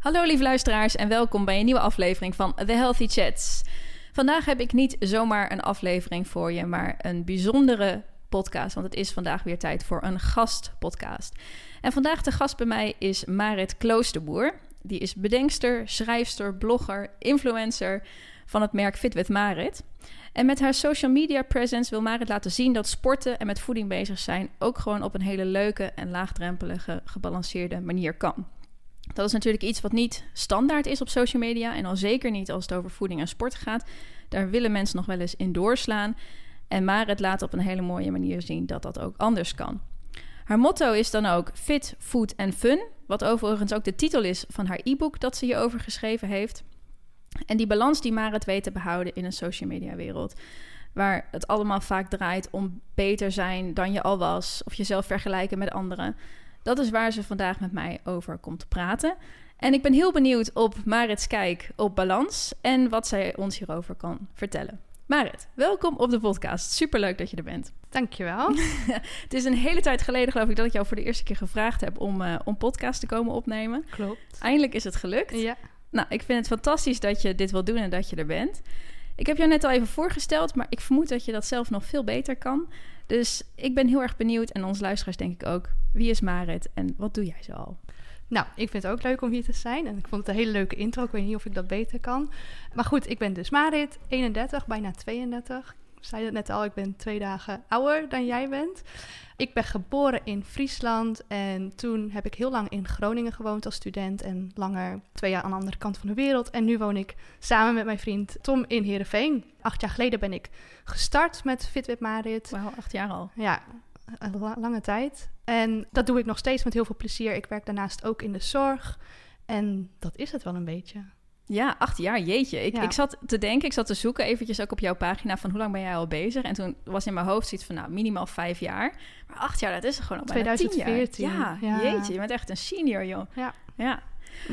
Hallo lieve luisteraars en welkom bij een nieuwe aflevering van The Healthy Chats. Vandaag heb ik niet zomaar een aflevering voor je, maar een bijzondere podcast. Want het is vandaag weer tijd voor een gastpodcast. En vandaag de gast bij mij is Marit Kloosterboer. Die is bedenkster, schrijfster, blogger, influencer van het merk Fit with Marit. En met haar social media presence wil Marit laten zien dat sporten en met voeding bezig zijn ook gewoon op een hele leuke en laagdrempelige, gebalanceerde manier kan. Dat is natuurlijk iets wat niet standaard is op social media en al zeker niet als het over voeding en sport gaat. Daar willen mensen nog wel eens in doorslaan. En Marit laat op een hele mooie manier zien dat dat ook anders kan. Haar motto is dan ook Fit, Food en Fun, wat overigens ook de titel is van haar e-book dat ze hierover geschreven heeft. En die balans die Marit weet te behouden in een social media wereld, waar het allemaal vaak draait om beter zijn dan je al was of jezelf vergelijken met anderen. Dat is waar ze vandaag met mij over komt te praten. En ik ben heel benieuwd op Marits kijk op balans en wat zij ons hierover kan vertellen. Marit, welkom op de podcast. Superleuk dat je er bent. Dankjewel. Het is een hele tijd geleden, geloof ik, dat ik jou voor de eerste keer gevraagd heb om, uh, om podcast te komen opnemen. Klopt. Eindelijk is het gelukt. Ja. Nou, ik vind het fantastisch dat je dit wil doen en dat je er bent. Ik heb jou net al even voorgesteld, maar ik vermoed dat je dat zelf nog veel beter kan. Dus ik ben heel erg benieuwd, en onze luisteraars denk ik ook, wie is Marit en wat doe jij zo al? Nou, ik vind het ook leuk om hier te zijn. En ik vond het een hele leuke intro. Ik weet niet of ik dat beter kan. Maar goed, ik ben dus Marit, 31, bijna 32. Ik zei het net al, ik ben twee dagen ouder dan jij bent. Ik ben geboren in Friesland en toen heb ik heel lang in Groningen gewoond als student en langer twee jaar aan de andere kant van de wereld. En nu woon ik samen met mijn vriend Tom in Heerenveen. Acht jaar geleden ben ik gestart met Fitwit Marit. Wauw, acht jaar al. Ja, een lange tijd. En dat doe ik nog steeds met heel veel plezier. Ik werk daarnaast ook in de zorg. En dat is het wel een beetje. Ja, acht jaar, jeetje. Ik, Ja. ik zat te denken, ik zat te zoeken eventjes ook op jouw pagina van hoe lang ben jij al bezig? En toen was in mijn hoofd zoiets van, nou, minimaal vijf jaar. Maar acht jaar, dat is gewoon al bijna tien 2014, jaar. Ja, ja. jeetje, je bent echt een senior, joh. Ja. Ja.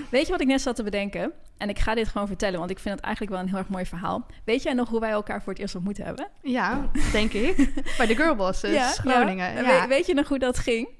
Weet je wat ik net zat te bedenken? En ik ga dit gewoon vertellen, want ik vind het eigenlijk wel een heel erg mooi verhaal. Weet jij nog hoe wij elkaar voor het eerst ontmoet hebben? Ja, denk ik. Bij de Girlbosses, Groningen. En Ja. we- weet je nog hoe dat ging?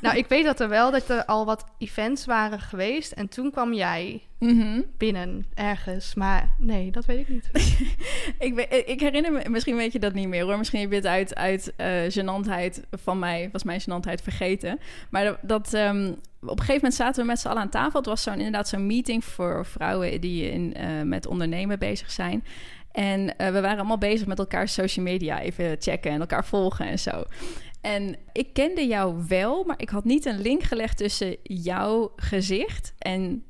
Nou, ik weet dat er wel dat er al wat events waren geweest. En toen kwam jij Mhm. binnen ergens. Maar nee, dat weet ik niet. Ik, weet- ik herinner me, misschien weet je dat niet meer hoor. Misschien heb je het uit, uit eh gênantheid van mij, was mijn gênantheid vergeten. Maar dat, dat, ehm, op een gegeven moment zaten we met z'n allen aan tafel. Het was zo'n, inderdaad zo'n meeting voor vrouwen die in, eh, met ondernemen bezig zijn. En eh, we waren allemaal bezig met elkaar social media even checken en elkaar volgen en zo. En ik kende jou wel, maar ik had niet een link gelegd tussen jouw gezicht en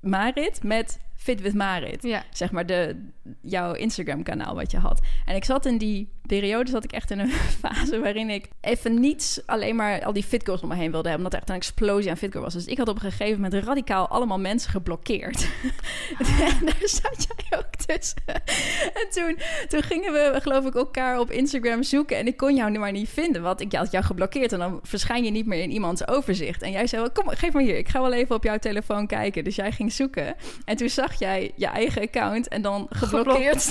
Marit met Fit with Marit Ja. zeg maar, de, jouw Instagram-kanaal wat je had. En ik zat in die periode, zat ik echt in een fase waarin ik even niet alleen maar al die fitgirls om me heen wilde hebben, omdat er echt een explosie aan fitgirl was. Dus ik had op een gegeven moment radicaal allemaal mensen geblokkeerd. en daar zat jij ook tussen. en toen, toen gingen we, geloof ik, elkaar op Instagram zoeken en ik kon jou nu maar niet vinden, want ik had jou geblokkeerd en dan verschijn je niet meer in iemands overzicht. En jij zei, wel, kom, geef maar hier, ik ga wel even op jouw telefoon kijken. Dus jij ging zoeken en toen zag jij je eigen account en dan geblokkeerd.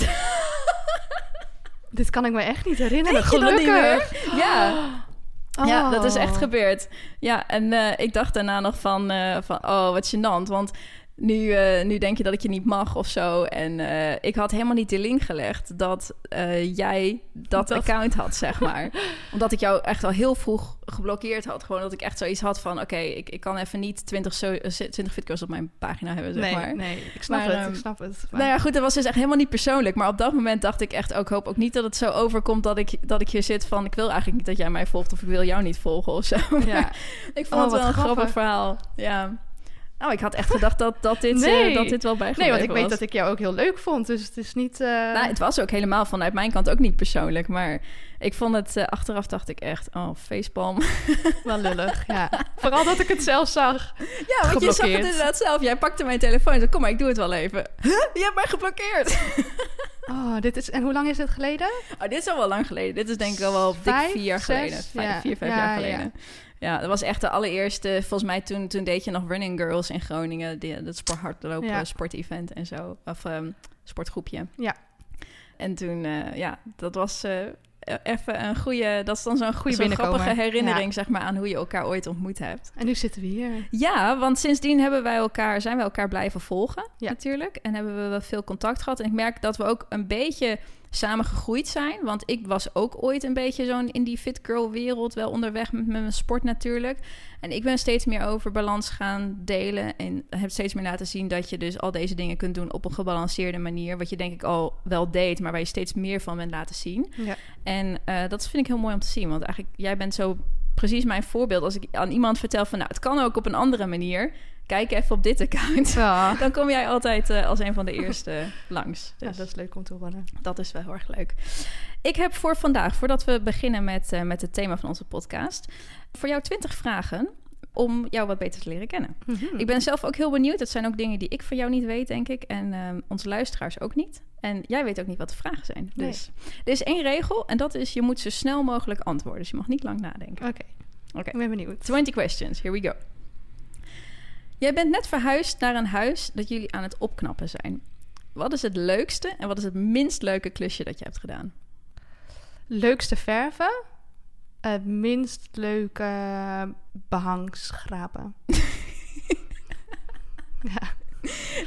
Dit kan ik me echt niet herinneren. Weet Gelukkig. niet meer? Ja. Ja, dat is echt Oh. gebeurd. Ja, en eh, ik dacht daarna nog van, eh, van oh, wat gênant. Want nu, eh, nu denk je dat ik je niet mag of zo. En eh, ik had helemaal niet de link gelegd dat eh, jij dat, Dat- account had, zeg maar. Omdat ik jou echt al heel vroeg geblokkeerd had. Gewoon dat ik echt zoiets had van... oké, ik, ik kan even niet 20, so, eh, 20 fitcars op mijn pagina hebben, zeg Nee, maar. nee, ik snap Maar, het, ehm, ik snap het. Maar- Nou ja, goed, dat was dus echt helemaal niet persoonlijk. Maar op dat moment dacht ik echt ook, hoop ook niet dat het zo overkomt dat ik, dat ik hier zit van... ik wil eigenlijk niet dat jij mij volgt of ik wil jou niet volgen of zo. ja. ik vond Oh, het wel een grappig grappig. verhaal. Ja. Nou, ik had echt gedacht dat, dat, dit, Nee. eh, dat dit wel bijgebleven Nee, want ik weet dat ik jou ook heel leuk vond. Dus het is niet... Nou, het was ook helemaal vanuit mijn kant ook niet persoonlijk. Maar ik vond het... eh, achteraf dacht ik echt, oh, facepalm. wel lullig, ja. Vooral dat ik het zelf zag. Ja, want je zag het inderdaad zelf. Jij pakte mijn telefoon en zei, kom maar, ik doe het wel even. Huh? Je hebt mij geblokkeerd. Oh, dit is... En hoe lang is het geleden? Oh, dit is al wel lang geleden. Dit is denk ik al wel dik vier jaar geleden. Vijf, Ja. Vier, vijf Ja, jaar ja. geleden. Ja. Dat was echt de allereerste. Volgens mij toen, toen deed je nog Running Girls in Groningen. Die, dat sport, hardlopen Ja. sportevent en zo. Of ehm, sportgroepje. Ja. En toen, eh, ja, dat was eh, even een goede... Dat is dan zo'n binnenkomen. grappige herinnering, Ja. zeg maar, aan hoe je elkaar ooit ontmoet hebt. En nu zitten we hier. Ja, want sindsdien hebben wij elkaar, zijn we elkaar blijven volgen, Ja. natuurlijk. En hebben we wel veel contact gehad. En ik merk dat we ook een beetje samen gegroeid zijn. Want ik was ook ooit een beetje zo'n in die fit girl wereld wel onderweg met mijn sport natuurlijk. En ik ben steeds meer over balans gaan delen. En heb steeds meer laten zien dat je dus al deze dingen kunt doen op een gebalanceerde manier. Wat je denk ik al wel deed, maar waar je steeds meer van bent laten zien. Ja. En eh, dat vind ik heel mooi om te zien. Want eigenlijk, jij bent zo precies mijn voorbeeld. Als ik aan iemand vertel van, nou, het kan ook op een andere manier. Kijk even op dit account. Ja. Dan kom jij altijd eh, als een van de eerste langs. ja, Dus dat is leuk om te horen. dat is wel heel erg leuk. Ik heb voor vandaag, voordat we beginnen met, eh, met het thema van onze podcast... voor jou 20 vragen om jou wat beter te leren kennen. Mhm. Ik ben zelf ook heel benieuwd. Het zijn ook dingen die ik van jou niet weet, denk ik. En ehm, onze luisteraars ook niet. En jij weet ook niet wat de vragen zijn. Nee. Dus er is één regel en dat is... je moet zo snel mogelijk antwoorden. Dus je mag niet lang nadenken. Oké, Oké. ik ben benieuwd. 20 questions, here we go. Jij bent net verhuisd naar een huis dat jullie aan het opknappen zijn. Wat is het leukste en wat is het minst leuke klusje dat je hebt gedaan? Leukste verven. Het minst leuke behangschrapen. ja.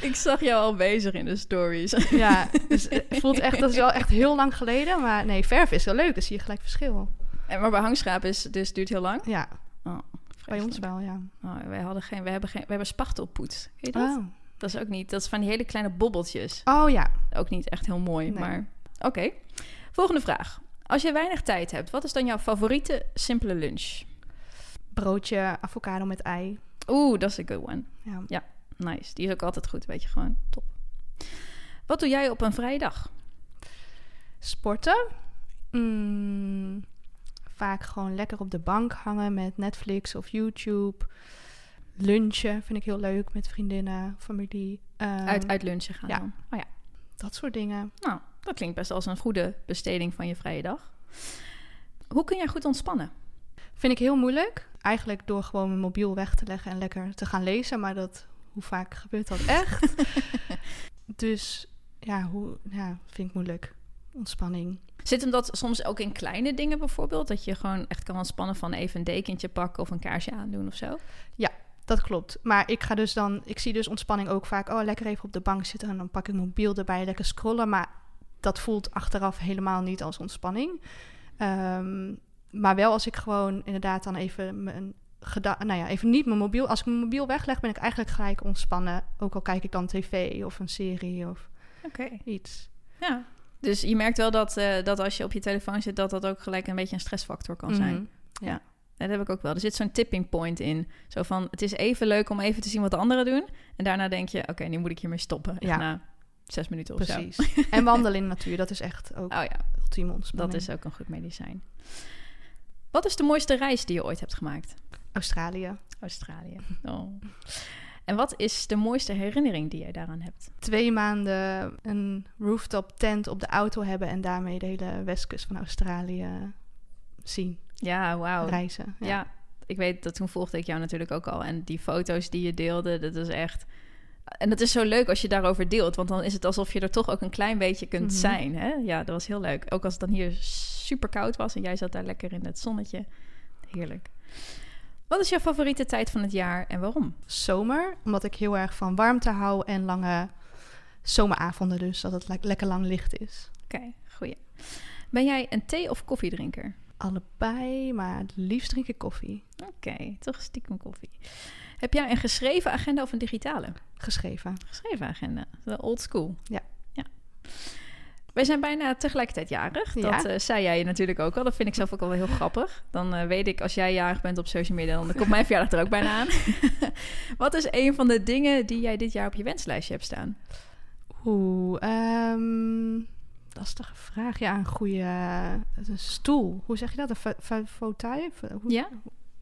Ik zag jou al bezig in de stories. ja, dus het voelt echt, dat is wel echt heel lang geleden. Maar nee, verven is heel leuk. Dan zie je gelijk verschil. En maar behangschaap is dus duurt heel lang. Ja, Oh, bij ons vreselijk. wel, ja. Oh, wij hadden geen, we hebben geen, we hebben spachtelpoets. Weet je dat? Oh, Dat is ook niet. Dat is van die hele kleine bobbeltjes. oh ja. Ook niet echt heel mooi, Nee. maar oké. Volgende vraag. Als je weinig tijd hebt, wat is dan jouw favoriete simpele lunch? Broodje avocado met ei. Oeh, dat is een good one. Ja. Nice. Die is ook altijd goed, weet je gewoon. Top. Wat doe jij op een vrije dag? Sporten. Mm, vaak gewoon lekker op de bank hangen met Netflix of YouTube. Lunchen vind ik heel leuk met vriendinnen, familie. Uit, uit lunchen gaan ja. dan? Oh ja. Dat soort dingen. Nou, dat klinkt best als een goede besteding van je vrije dag. Hoe kun jij goed ontspannen? Vind ik heel moeilijk. Eigenlijk door gewoon mijn mobiel weg te leggen en lekker te gaan lezen. Maar dat, hoe vaak gebeurt dat echt? dus ja, hoe, ja, vind ik moeilijk. Ontspanning. Zit hem dat soms ook in kleine dingen bijvoorbeeld? Dat je gewoon echt kan ontspannen van even een dekentje pakken of een kaarsje aandoen of zo? Dat klopt. Maar ik ga dus dan, ik zie dus ontspanning ook vaak. Oh, lekker even op de bank zitten en dan pak ik mijn mobiel erbij, lekker scrollen. Maar dat voelt achteraf helemaal niet als ontspanning. Ehm, maar wel als ik gewoon inderdaad dan even mijn nou ja, even niet mijn mobiel. Als ik mijn mobiel wegleg, ben ik eigenlijk gelijk ontspannen. Ook al kijk ik dan tv of een serie of iets. Ja. Dus je merkt wel dat, eh, dat als je op je telefoon zit, dat dat ook gelijk een beetje een stressfactor kan zijn. Mhm. Dat heb ik ook wel. Er zit zo'n tipping point in. Zo van, het is even leuk om even te zien wat de anderen doen. En daarna denk je, oké, nu moet ik hiermee stoppen. Ja. Zes minuten of Precies. en wandelen in de natuur, dat is echt ook zo. Oh ja, ultieme ontspanning. dat is ook een goed medicijn. Wat is de mooiste reis die je ooit hebt gemaakt? Australië. Australië. Oh. En wat is de mooiste herinnering die jij daaraan hebt? twee maanden een rooftop tent op de auto hebben en daarmee de hele westkust van Australië zien, Ja, wauw. reizen. Ja. ik weet dat toen volgde ik jou natuurlijk ook al. En die foto's die je deelde, dat is echt... En het is zo leuk als je daarover deelt. Want dan is het alsof je er toch ook een klein beetje kunt Mhm. zijn. Hè? Ja, dat was heel leuk. Ook als het dan hier super koud was en jij zat daar lekker in het zonnetje. Heerlijk. Wat is jouw favoriete tijd van het jaar en waarom? Zomer, omdat ik heel erg van warmte hou en lange zomeravonden dus, dat het le- lekker lang licht is. Oké, goeie. Ben jij een thee- of koffiedrinker? Allebei, maar het liefst drink ik koffie. Oké, toch stiekem koffie. Heb jij een geschreven agenda of een digitale? Geschreven. Geschreven agenda. De old school. Ja. ja. Wij zijn bijna tegelijkertijd jarig. Ja. Dat eh, zei jij natuurlijk ook al. Dat vind ik zelf ook al wel heel grappig. Dan eh, weet ik, als jij jarig bent op social media... dan komt mijn verjaardag er ook bijna aan. Wat is een van de dingen die jij dit jaar op je wenslijstje hebt staan? Oeh, ehm, lastige vraag. Ja, een goede een stoel. Hoe zeg je dat? Een fa- fa- fauteuil? Ja?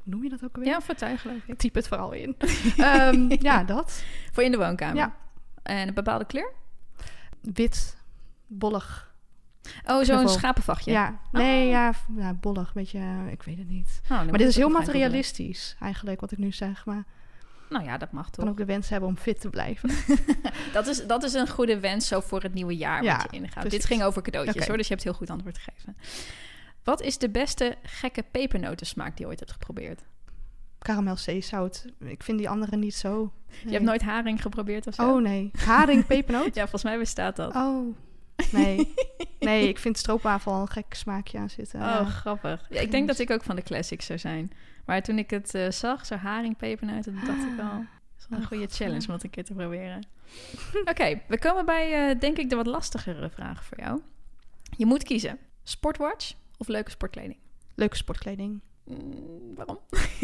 Hoe noem je dat ook alweer? Ja, fauteuil geloof ik. Typ het vooral in. Ehm, ja, dat. Voor in de woonkamer? Ja. En een bepaalde kleur? Wit, bollig. Oh, zo'n schapenvachtje. Ja, nee, Oh. ja, v- ja, bollig, beetje, ik weet het niet. Oh, maar dit is heel materialistisch, eigenlijk, wat ik nu zeg. Maar nou ja, dat mag toch. kan ook de wens hebben om fit te blijven. Dat is, dat is een goede wens zo voor het nieuwe jaar Ja, wat je ingaat. precies. Dit ging over cadeautjes hoor, dus je hebt heel goed antwoord gegeven. Wat is de beste gekke pepernotensmaak die je ooit hebt geprobeerd? Karamel zeezout. Ik vind die andere niet zo. Je hebt nooit haring geprobeerd of zo? Oh nee. Haring, pepernoot? Ja, volgens mij bestaat dat. Oh. Nee. Nee, ik vind stroopwafel al een gek smaakje aan zitten. Oh, Ja. grappig. Ja, ik denk dat ik ook van de classics zou zijn. Maar toen ik het eh, zag, zo haring, pepernoten, dacht ik al... Dat is wel een Oh, goede God. challenge om het een keer te proberen. Oké, we komen bij, eh, denk ik, de wat lastigere vragen voor jou. Je moet kiezen. Sportwatch of leuke sportkleding? Leuke sportkleding. Mm, waarom?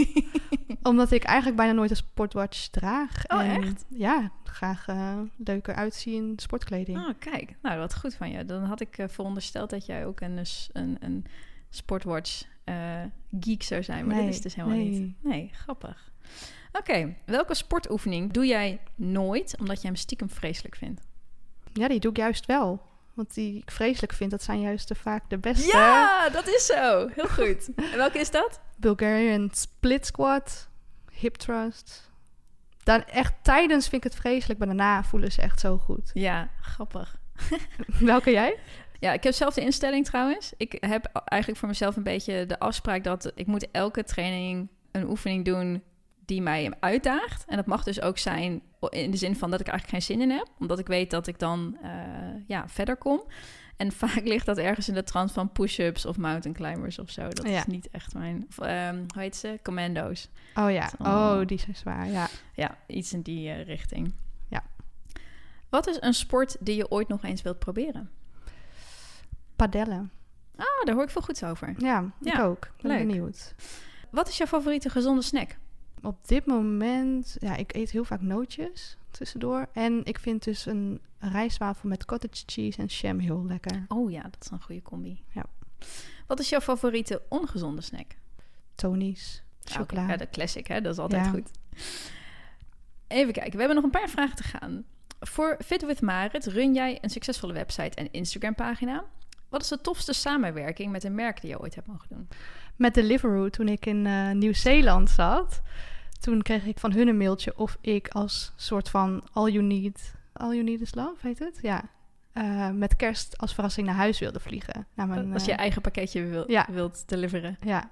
Omdat ik eigenlijk bijna nooit een sportwatch draag. Oh, en echt? Ja, graag eh, leuker uitzien in sportkleding. Oh, kijk. Nou, wat goed van je. Dan had ik eh, verondersteld dat jij ook een, s- een, een sportwatch eh, geek zou zijn. Maar dat Nee, is dus helemaal nee. niet. Nee, grappig. Oké, welke sportoefening doe jij nooit omdat je hem stiekem vreselijk vindt? Ja, die doe ik juist wel. Want die ik vreselijk vind, dat zijn juist de, vaak de beste. Ja, dat is zo. Heel goed. En welke is dat? Bulgarian split squat, hip thrust. Dan echt tijdens vind ik het vreselijk, maar daarna voelen ze echt zo goed. Ja, grappig. Welke jij? Ja, ik heb zelf de instelling trouwens. Ik heb eigenlijk voor mezelf een beetje de afspraak dat ik moet elke training een oefening doen die mij uitdaagt. En dat mag dus ook zijn in de zin van dat ik eigenlijk geen zin in heb. Omdat ik weet dat ik dan eh, ja, verder kom. En vaak ligt dat ergens in de trant van push-ups of mountain climbers of zo. Dat Ja. is niet echt mijn... Of, ehm, hoe heet ze? Commando's. Oh ja, Oh. oh, die zijn zwaar, ja. Ja, iets in die eh, richting. Ja. Wat is een sport die je ooit nog eens wilt proberen? Padellen. Ah, daar hoor ik veel goeds over. Ja, ik ook. Ik ben leuk. benieuwd. Wat is jouw favoriete gezonde snack? Op dit moment, ja, ik eet heel vaak nootjes tussendoor. En ik vind dus een rijstwafel met cottage cheese en jam heel lekker. Oh ja, dat is een goede combi. Ja. Wat is jouw favoriete ongezonde snack? Tony's, Ah, chocola. Ja, de classic, hè? Dat is altijd Ja. goed. Even kijken, we hebben nog een paar vragen te gaan. Voor Fit with Marit run jij een succesvolle website en Instagram pagina. Wat is de tofste samenwerking met een merk die je ooit hebt mogen doen? Met Deliveroo, toen ik in eh, Nieuw-Zeeland zat, toen kreeg ik van hun een mailtje of ik als soort van all you need, all you need is love, heet het? Ja. Eh, met kerst als verrassing naar huis wilde vliegen. Naar mijn, Als je eh, eigen pakketje wil, ja. wilt deliveren. Ja,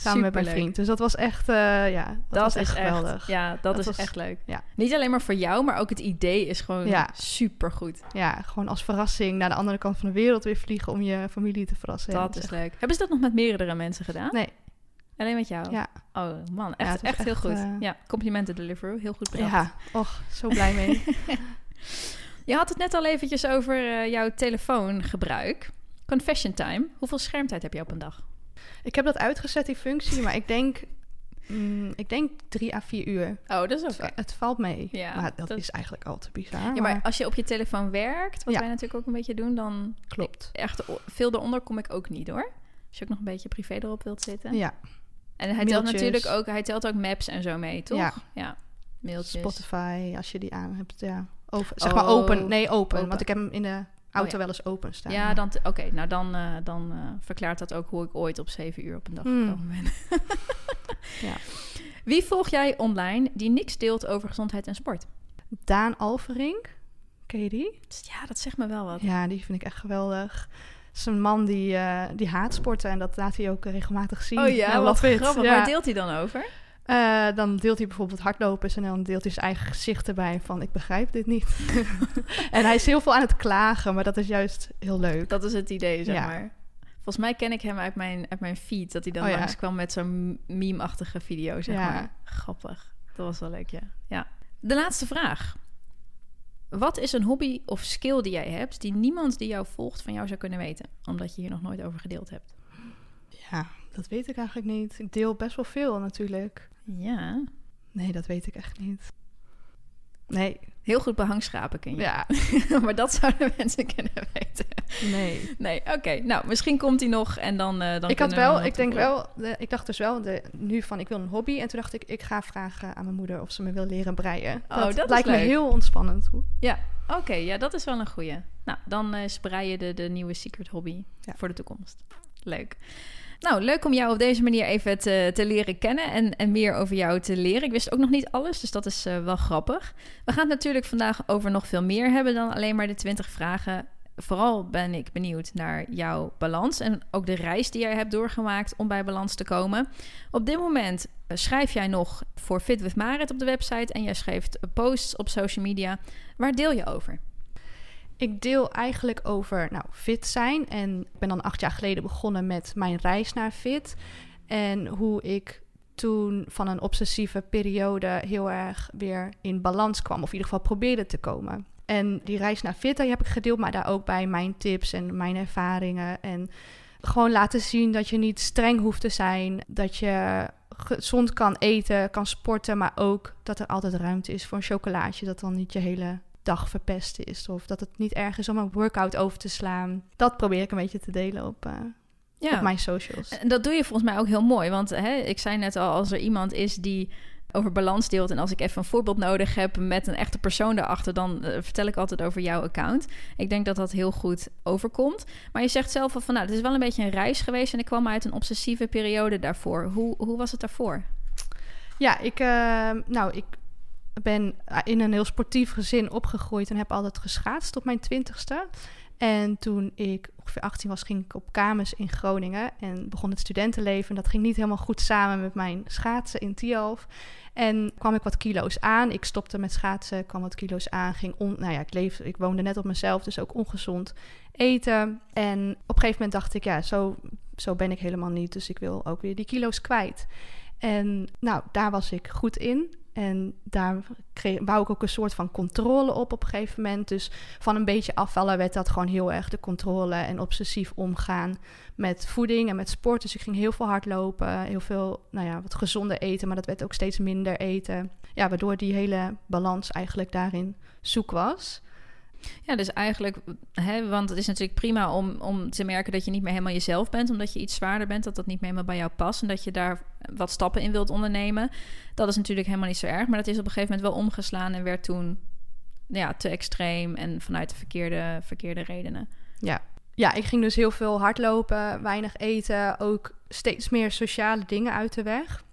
samen met mijn Superleuk. vriend. Dus dat was echt, eh, ja, dat, was is echt geweldig. Echt, ja, dat, Dat is was- echt leuk. ja. Niet alleen maar voor jou, maar ook het idee is gewoon Ja. super goed. Ja, gewoon als verrassing naar de andere kant van de wereld weer vliegen om je familie te verrassen. Dat is echt- leuk. Hebben ze dat nog met meerdere mensen gedaan? Nee, Alleen met jou? ja. Oh man, echt, echt, heel goed. eh, Ja, complimenten Deliveroo. Heel goed bedacht. Ja, och, zo blij mee. Je had het net al eventjes over eh, jouw telefoongebruik. Confession time. Hoeveel schermtijd heb je op een dag? Ik heb dat uitgezet, die functie, maar ik denk, mm, ik denk drie à vier uur. Oh, dat is oké. het valt mee. Ja, maar dat, dat- is eigenlijk al te bizar. Ja, maar maar als je op je telefoon werkt, wat Ja. wij natuurlijk ook een beetje doen, dan klopt. echt veel eronder kom ik ook niet hoor. Als je ook nog een beetje privé erop wilt zitten. Ja, En hij telt natuurlijk ook, hij telt ook maps en zo mee, toch? Ja. ja. Mailtjes. Spotify, als je die aan hebt, ja. Over, zeg Oh, maar open. Nee, open, open. Want ik heb hem in de auto Oh, ja. wel eens open staan. Ja, dan, oké, nou dan, eh, dan eh, verklaart dat ook hoe ik ooit op zeven uur op een dag Hmm. gekomen ben. Ja. Wie volg jij online die niks deelt over gezondheid en sport? Daan Alverink, ken je die? Ja, dat zegt me wel wat. Ja, die vind ik echt geweldig. Het is een man die, eh, die haat sporten en dat laat hij ook regelmatig zien. Oh ja, wat grappig. Ja. Waar deelt hij dan over? Eh, dan deelt hij bijvoorbeeld hardlopers en dan deelt hij zijn eigen gezicht erbij van ik begrijp dit niet. en hij is heel veel aan het klagen, maar dat is juist heel leuk. Dat is het idee, zeg Ja. maar. Volgens mij ken ik hem uit mijn, uit mijn feed. Dat hij dan Oh ja. langskwam met zo'n meme-achtige video, zeg Ja. maar. Grappig. Dat was wel leuk, ja. ja. De laatste vraag. Wat is een hobby of skill die jij hebt... die niemand die jou volgt van jou zou kunnen weten? Omdat je hier nog nooit over gedeeld hebt. Ja, dat weet ik eigenlijk niet. Ik deel best wel veel natuurlijk. Ja. Nee, dat weet ik echt niet. Nee, Heel goed behangschapen kun je. ja, maar dat zouden mensen kunnen weten. nee. Nee, oké. Nou, misschien komt hij nog en dan, eh dan ik had wel, ik denk wel, de- ik dacht dus wel de, nu van ik wil een hobby. En toen dacht ik, ik ga vragen aan mijn moeder of ze me wil leren breien. Oh, dat lijkt me heel ontspannend. Hoe- Ja, oké. ja, dat is wel een goeie. Nou, dan eh, is breien de, de nieuwe secret hobby Ja. voor de toekomst. Leuk. Nou, leuk om jou op deze manier even te, te leren kennen en, en meer over jou te leren. Ik wist ook nog niet alles, dus dat is uh, wel grappig. We gaan het natuurlijk vandaag over nog veel meer hebben dan alleen maar de 20 vragen. Vooral ben ik benieuwd naar jouw balans en ook de reis die jij hebt doorgemaakt om bij balans te komen. Op dit moment uh, schrijf jij nog voor Fit with Marit op de website en jij schrijft posts op social media. Waar deel je over? Ik deel eigenlijk over nou, fit zijn. En ik ben dan acht jaar geleden begonnen met mijn reis naar fit. En hoe ik toen van een obsessieve periode heel erg weer in balans kwam. Of in ieder geval probeerde te komen. En die reis naar fit, heb ik gedeeld, maar daar ook bij mijn tips en mijn ervaringen. En gewoon laten zien dat je niet streng hoeft te zijn. Dat je gezond kan eten, kan sporten, maar ook dat er altijd ruimte is voor een chocolaatje. Dat dan niet je hele dag verpest is. Of dat het niet erg is om een workout over te slaan. Dat probeer ik een beetje te delen op, uh, ja. op mijn socials. En dat doe je volgens mij ook heel mooi. Want hè, ik zei net al, als er iemand is die over balans deelt. En als ik even een voorbeeld nodig heb met een echte persoon daarachter, dan uh, vertel ik altijd over jouw account. Ik denk dat dat heel goed overkomt. Maar je zegt zelf al van nou, het is wel een beetje een reis geweest en ik kwam uit een obsessieve periode daarvoor. Hoe, hoe was het daarvoor? Ja, ik, uh, nou, ik ben in een heel sportief gezin opgegroeid en heb altijd geschaatst tot mijn twintigste. En toen ik ongeveer 18 was, ging ik op kamers in Groningen en begon het studentenleven. Dat ging niet helemaal goed samen met mijn schaatsen in Tialf. En kwam ik wat kilo's aan. Ik stopte met schaatsen, kwam wat kilo's aan. Ging on, nou ja, ik, leefde, ik woonde net op mezelf, dus ook ongezond eten. En op een gegeven moment dacht ik, ja, zo, zo ben ik helemaal niet. Dus ik wil ook weer die kilo's kwijt. En nou, daar was ik goed in. En daar bouw ik ook een soort van controle op op een gegeven moment. Dus van een beetje afvallen werd dat gewoon heel erg de controle en obsessief omgaan met voeding en met sport. Dus ik ging heel veel hardlopen, heel veel, nou ja, wat gezonder eten, maar dat werd ook steeds minder eten. Ja, waardoor die hele balans eigenlijk daarin zoek was. Ja, dus eigenlijk, hè, want het is natuurlijk prima om, om te merken dat je niet meer helemaal jezelf bent, omdat je iets zwaarder bent, dat dat niet meer helemaal bij jou past en dat je daar wat stappen in wilt ondernemen. Dat is natuurlijk helemaal niet zo erg, maar dat is op een gegeven moment wel omgeslaan en werd toen ja, te extreem en vanuit de verkeerde, verkeerde redenen. Ja. ja, ik ging dus heel veel hardlopen, weinig eten, ook steeds meer sociale dingen uit de weg.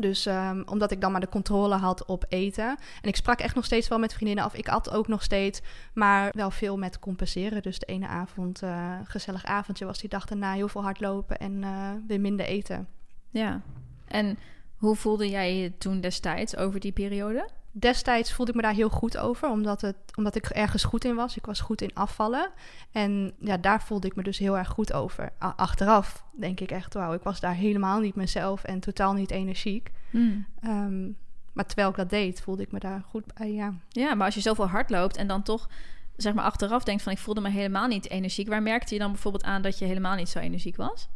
Dus um, omdat ik dan maar de controle had op eten. En ik sprak echt nog steeds wel met vriendinnen af. Ik at ook nog steeds, maar wel veel met compenseren. Dus de ene avond, uh, gezellig avondje was die dag daarna heel veel hardlopen en uh, weer minder eten. Ja, en hoe voelde jij je toen destijds over die periode? destijds voelde ik me daar heel goed over, omdat, het, omdat ik ergens goed in was. Ik was goed in afvallen. En ja, daar voelde ik me dus heel erg goed over. Achteraf denk ik echt, wauw, ik was daar helemaal niet mezelf en totaal niet energiek. Hmm. Um, maar terwijl ik dat deed, voelde ik me daar goed bij, ja. Ja, maar als je zoveel hard loopt en dan toch zeg maar achteraf denkt van ik voelde me helemaal niet energiek. Waar merkte je dan bijvoorbeeld aan dat je helemaal niet zo energiek was?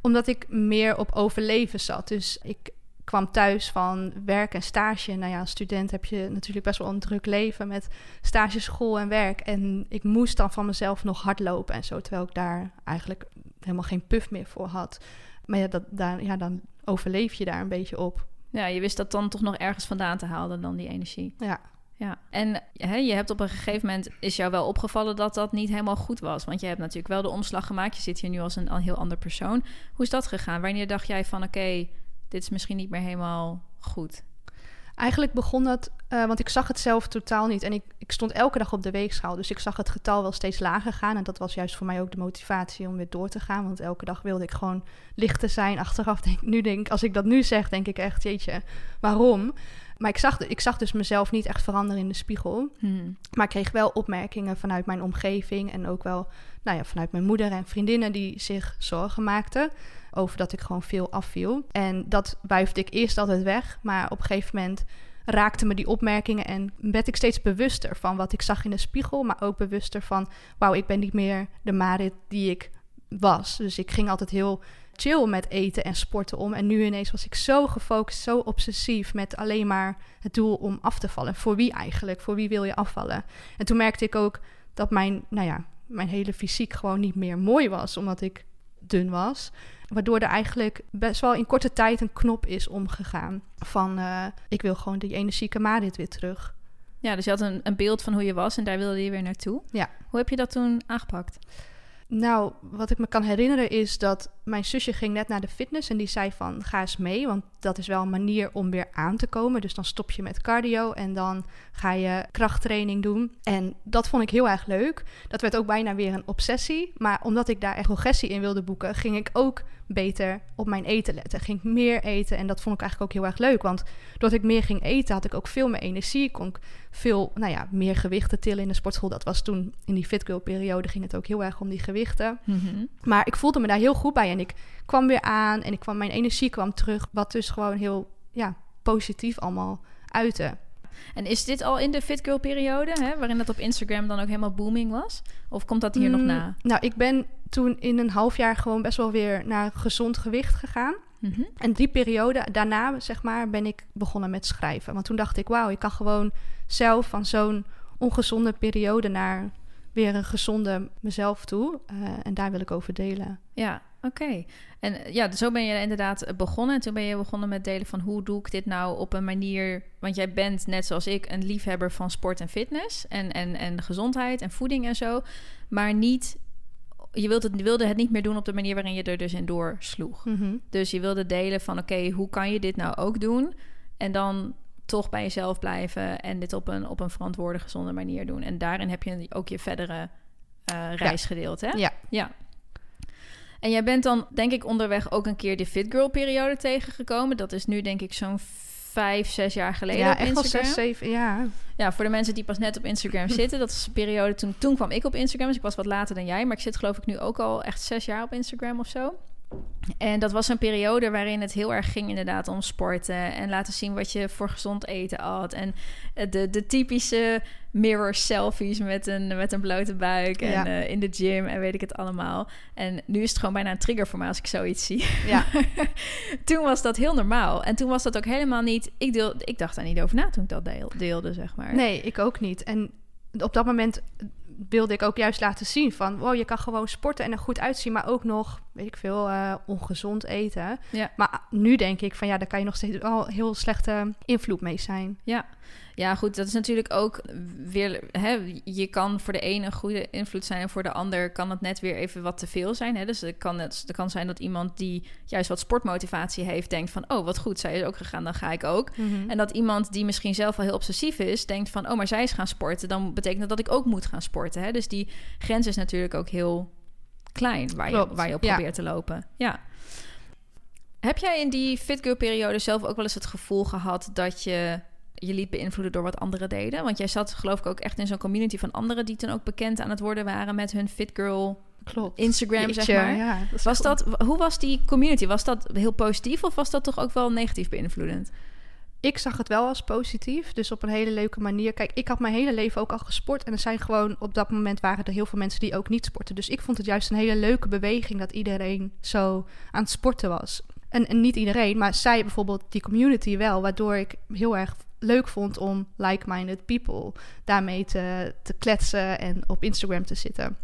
Omdat ik meer op overleven zat. Dus ik kwam thuis van werk en stage. Nou ja, als student heb je natuurlijk best wel een druk leven met stage, school en werk. En ik moest dan van mezelf nog hardlopen en zo, terwijl ik daar eigenlijk helemaal geen puff meer voor had. Maar ja, dat, daar, ja dan overleef je daar een beetje op. Ja, je wist dat dan toch nog ergens vandaan te halen dan die energie. Ja. Ja, en hè, je hebt op een gegeven moment is jou wel opgevallen dat dat niet helemaal goed was. Want je hebt natuurlijk wel de omslag gemaakt. Je zit hier nu als een, een heel ander persoon. Hoe is dat gegaan? Wanneer dacht jij van oké, dit is misschien niet meer helemaal goed? Eigenlijk begon dat, uh, want ik zag het zelf totaal niet. En ik, ik stond elke dag op de weegschaal. Dus ik zag het getal wel steeds lager gaan. En dat was juist voor mij ook de motivatie om weer door te gaan. Want elke dag wilde ik gewoon lichter zijn. Achteraf denk nu denk als ik dat nu zeg, denk ik echt, jeetje, waarom? Maar ik zag, ik zag dus mezelf niet echt veranderen in de spiegel. Hmm. Maar ik kreeg wel opmerkingen vanuit mijn omgeving. En ook wel nou ja, vanuit mijn moeder en vriendinnen die zich zorgen maakten over dat ik gewoon veel afviel. En dat wuifde ik eerst altijd weg, maar op een gegeven moment raakten me die opmerkingen en werd ik steeds bewuster van wat ik zag in de spiegel, maar ook bewuster van, wauw, ik ben niet meer de Marit die ik was. Dus ik ging altijd heel chill met eten en sporten om. En nu ineens was ik zo gefocust, zo obsessief met alleen maar het doel om af te vallen. Voor wie eigenlijk? Voor wie wil je afvallen? En toen merkte ik ook dat mijn, nou ja, mijn hele fysiek gewoon niet meer mooi was, omdat ik dun was. Waardoor er eigenlijk best wel in korte tijd een knop is omgegaan. Van uh, ik wil gewoon die energieke Marit weer terug. Ja, dus je had een, een beeld van hoe je was en daar wilde je weer naartoe. Ja. Hoe heb je dat toen aangepakt? Nou, wat ik me kan herinneren is dat mijn zusje ging net naar de fitness en die zei van ga eens mee, want dat is wel een manier om weer aan te komen. Dus dan stop je met cardio en dan ga je krachttraining doen. En dat vond ik heel erg leuk. Dat werd ook bijna weer een obsessie, maar omdat ik daar echt progressie in wilde boeken, ging ik ook beter op mijn eten letten. Ging ik meer eten en dat vond ik eigenlijk ook heel erg leuk, want doordat ik meer ging eten had ik ook veel meer energie, kon ik veel, nou ja, meer gewichten tillen in de sportschool. Dat was toen in die fit girl periode ging het ook heel erg om die gewichten. Mhm. Maar ik voelde me daar heel goed bij en ik kwam weer aan en ik kwam, mijn energie kwam terug, wat dus gewoon heel ja, positief allemaal uitte. En is dit al in de Fit Girl periode, hè, waarin dat op Instagram dan ook helemaal booming was? Of komt dat hier nog Mm, na? Nou, ik ben toen in een half jaar gewoon best wel weer naar gezond gewicht gegaan. Mhm. En die periode daarna, zeg maar, ben ik begonnen met schrijven. Want toen dacht ik, wauw, ik kan gewoon zelf van zo'n ongezonde periode naar weer een gezonde mezelf toe. Eh, en daar wil ik over delen. Ja, oké. En eh, ja, zo ben je inderdaad eh, begonnen. En toen ben je begonnen met delen van hoe doe ik dit nou op een manier... Want jij bent, net zoals ik, een liefhebber van sport en fitness. En, en, en gezondheid en voeding en zo. Maar niet... Je wilde het, wilde het niet meer doen op de manier waarin je er dus in doorsloeg. Mhm. Dus je wilde delen van, oké, hoe kan je dit nou ook doen? En dan toch bij jezelf blijven en dit op een, op een verantwoorde, gezonde manier doen. En daarin heb je ook je verdere eh, reis gedeeld, hè? Ja. Ja. En jij bent dan, denk ik, onderweg ook een keer de Fit Girl periode tegengekomen. Dat is nu, denk ik, zo'n vijf, zes jaar geleden Ja, op echt Instagram. zes, zeven, ja. Ja, voor de mensen die pas net op Instagram zitten. Dat is een periode toen, toen kwam ik op Instagram. Dus ik was wat later dan jij. Maar ik zit geloof ik nu ook al echt zes jaar op Instagram of zo. En dat was een periode waarin het heel erg ging inderdaad om sporten. En laten zien wat je voor gezond eten had. En eh, de, de typische mirror selfies met een, met een blote buik. En Ja. eh, in de gym en weet ik het allemaal. En nu is het gewoon bijna een trigger voor mij als ik zoiets zie. Ja. toen was dat heel normaal. En toen was dat ook helemaal niet... Ik, deel, ik dacht daar niet over na toen ik dat deel, deelde, zeg maar. Nee, ik ook niet. En op dat moment wilde ik ook juist laten zien van... wow, je kan gewoon sporten en er goed uitzien... maar ook nog, weet ik veel, eh, ongezond eten. Ja. Maar nu denk ik van ja, daar kan je nog steeds wel heel slechte invloed mee zijn. Ja. Ja, goed, dat is natuurlijk ook weer... Hè, je kan voor de ene een goede invloed zijn... en voor de ander kan het net weer even wat te veel zijn. Hè? Dus het kan, het, het kan zijn dat iemand die juist wat sportmotivatie heeft... denkt van, oh, wat goed, zij is ook gegaan, dan ga ik ook. En dat iemand die misschien zelf al heel obsessief is... denkt van, oh, maar zij is gaan sporten... dan betekent dat dat ik ook moet gaan sporten. Hè? Dus die grens is natuurlijk ook heel klein... waar, je, waar je op ja. probeert te lopen. Ja. Heb jij in die fit girl periode zelf ook wel eens het gevoel gehad... dat je je liet beïnvloeden door wat anderen deden? Want jij zat geloof ik ook echt in zo'n community van anderen... die toen ook bekend aan het worden waren met hun fit girl Klopt. Instagram, zeg maar. Ja, dat Was dat, hoe was die community? Was dat heel positief of was dat toch ook wel negatief beïnvloedend? Ik zag het wel als positief, dus op een hele leuke manier. Kijk, ik had mijn hele leven ook al gesport en er zijn gewoon op dat moment waren er heel veel mensen die ook niet sporten. Dus ik vond het juist een hele leuke beweging dat iedereen zo aan het sporten was. En, en niet iedereen, maar zij bijvoorbeeld die community wel, waardoor ik heel erg leuk vond om like-minded people daarmee te, te kletsen en op Instagram te zitten.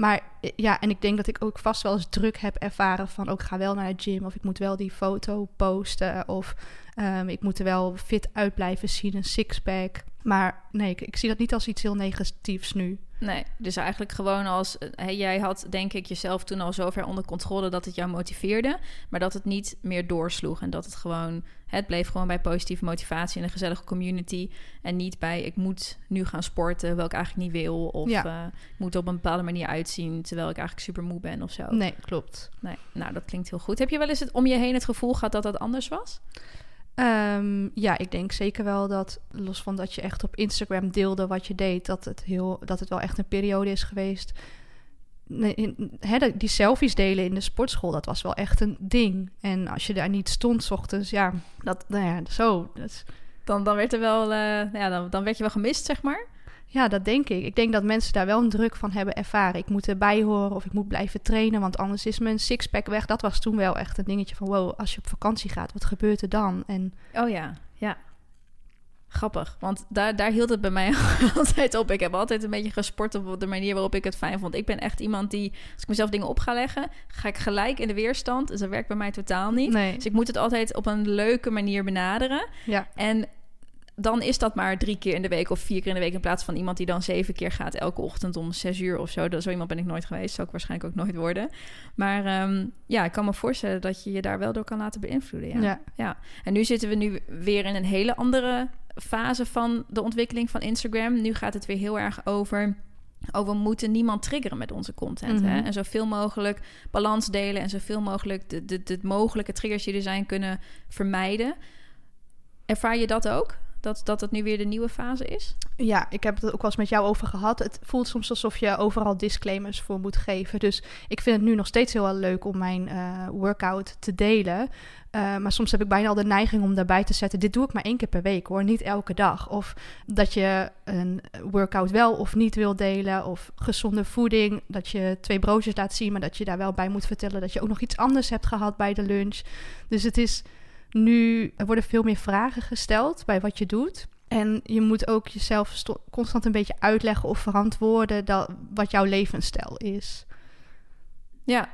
Maar ja, en ik denk dat ik ook vast wel eens druk heb ervaren van ook ga wel naar de gym of ik moet wel die foto posten of ehm, ik moet er wel fit uit blijven zien, een sixpack. Maar nee, ik, ik zie dat niet als iets heel negatiefs nu. Nee, dus eigenlijk gewoon als... eh, hey, jij had denk ik jezelf toen al zover onder controle dat het jou motiveerde... maar dat het niet meer doorsloeg en dat het gewoon... Het bleef gewoon bij positieve motivatie en een gezellige community... en niet bij ik moet nu gaan sporten, wel ik eigenlijk niet wil... of Ja. eh, ik moet op een bepaalde manier uitzien terwijl ik eigenlijk super moe ben of zo. Nee, klopt. Nee, nou, dat klinkt heel goed. Heb je wel eens het om je heen het gevoel gehad dat dat anders was? Ehm, ja, ik denk zeker wel dat, los van dat je echt op Instagram deelde wat je deed, dat het, heel, dat het wel echt een periode is geweest. Dat- die selfies delen in de sportschool, dat was wel echt een ding. En als je daar niet stond, ochtends, ja, dat, nou ja, zo. Is- Dan, dan werd er wel... eh, nou ja, dan, dan werd je wel gemist, zeg maar. Ja, dat denk ik. Ik denk dat mensen daar wel een druk van hebben ervaren. Ik moet erbij horen of ik moet blijven trainen, want anders is mijn sixpack weg. Dat was toen wel echt een dingetje van, wow, als je op vakantie gaat, wat gebeurt er dan? En Oh ja, ja. Grappig, want daar, daar hield het bij mij altijd op. Ik heb altijd een beetje gesport op de manier waarop ik het fijn vond. Ik ben echt iemand die, als ik mezelf dingen op ga leggen, ga ik gelijk in de weerstand. Dus dat werkt bij mij totaal niet. nee, Dus ik moet het altijd op een leuke manier benaderen. ja. En dan is dat maar drie keer in de week of vier keer in de week... in plaats van iemand die dan zeven keer gaat elke ochtend om zes uur of zo. Dat, zo iemand ben ik nooit geweest, zou ik waarschijnlijk ook nooit worden. Maar ehm, ja, ik kan me voorstellen dat je je daar wel door kan laten beïnvloeden. Ja. Ja. ja. En nu zitten we nu weer in een hele andere fase van de ontwikkeling van Instagram. Nu gaat het weer heel erg over... Oh, we moeten niemand triggeren met onze content. hè? Mhm. En zoveel mogelijk balans delen en zoveel mogelijk de, de, de mogelijke triggers die er zijn kunnen vermijden. Ervaar je dat ook? Dat, dat het nu weer de nieuwe fase is? Ja, ik heb het ook wel eens met jou over gehad. Het voelt soms alsof je overal disclaimers voor moet geven. Dus ik vind het nu nog steeds heel leuk om mijn eh, workout te delen. Uh, maar soms heb ik bijna al de neiging om daarbij te zetten... dit doe ik maar één keer per week hoor, niet elke dag. Of dat je een workout wel of niet wil delen. Of gezonde voeding, dat je twee broodjes laat zien... maar dat je daar wel bij moet vertellen dat je ook nog iets anders hebt gehad bij de lunch. Dus het is nu... Worden veel meer vragen gesteld bij wat je doet... En je moet ook jezelf constant een beetje uitleggen of verantwoorden dat, wat jouw levensstijl is. Ja,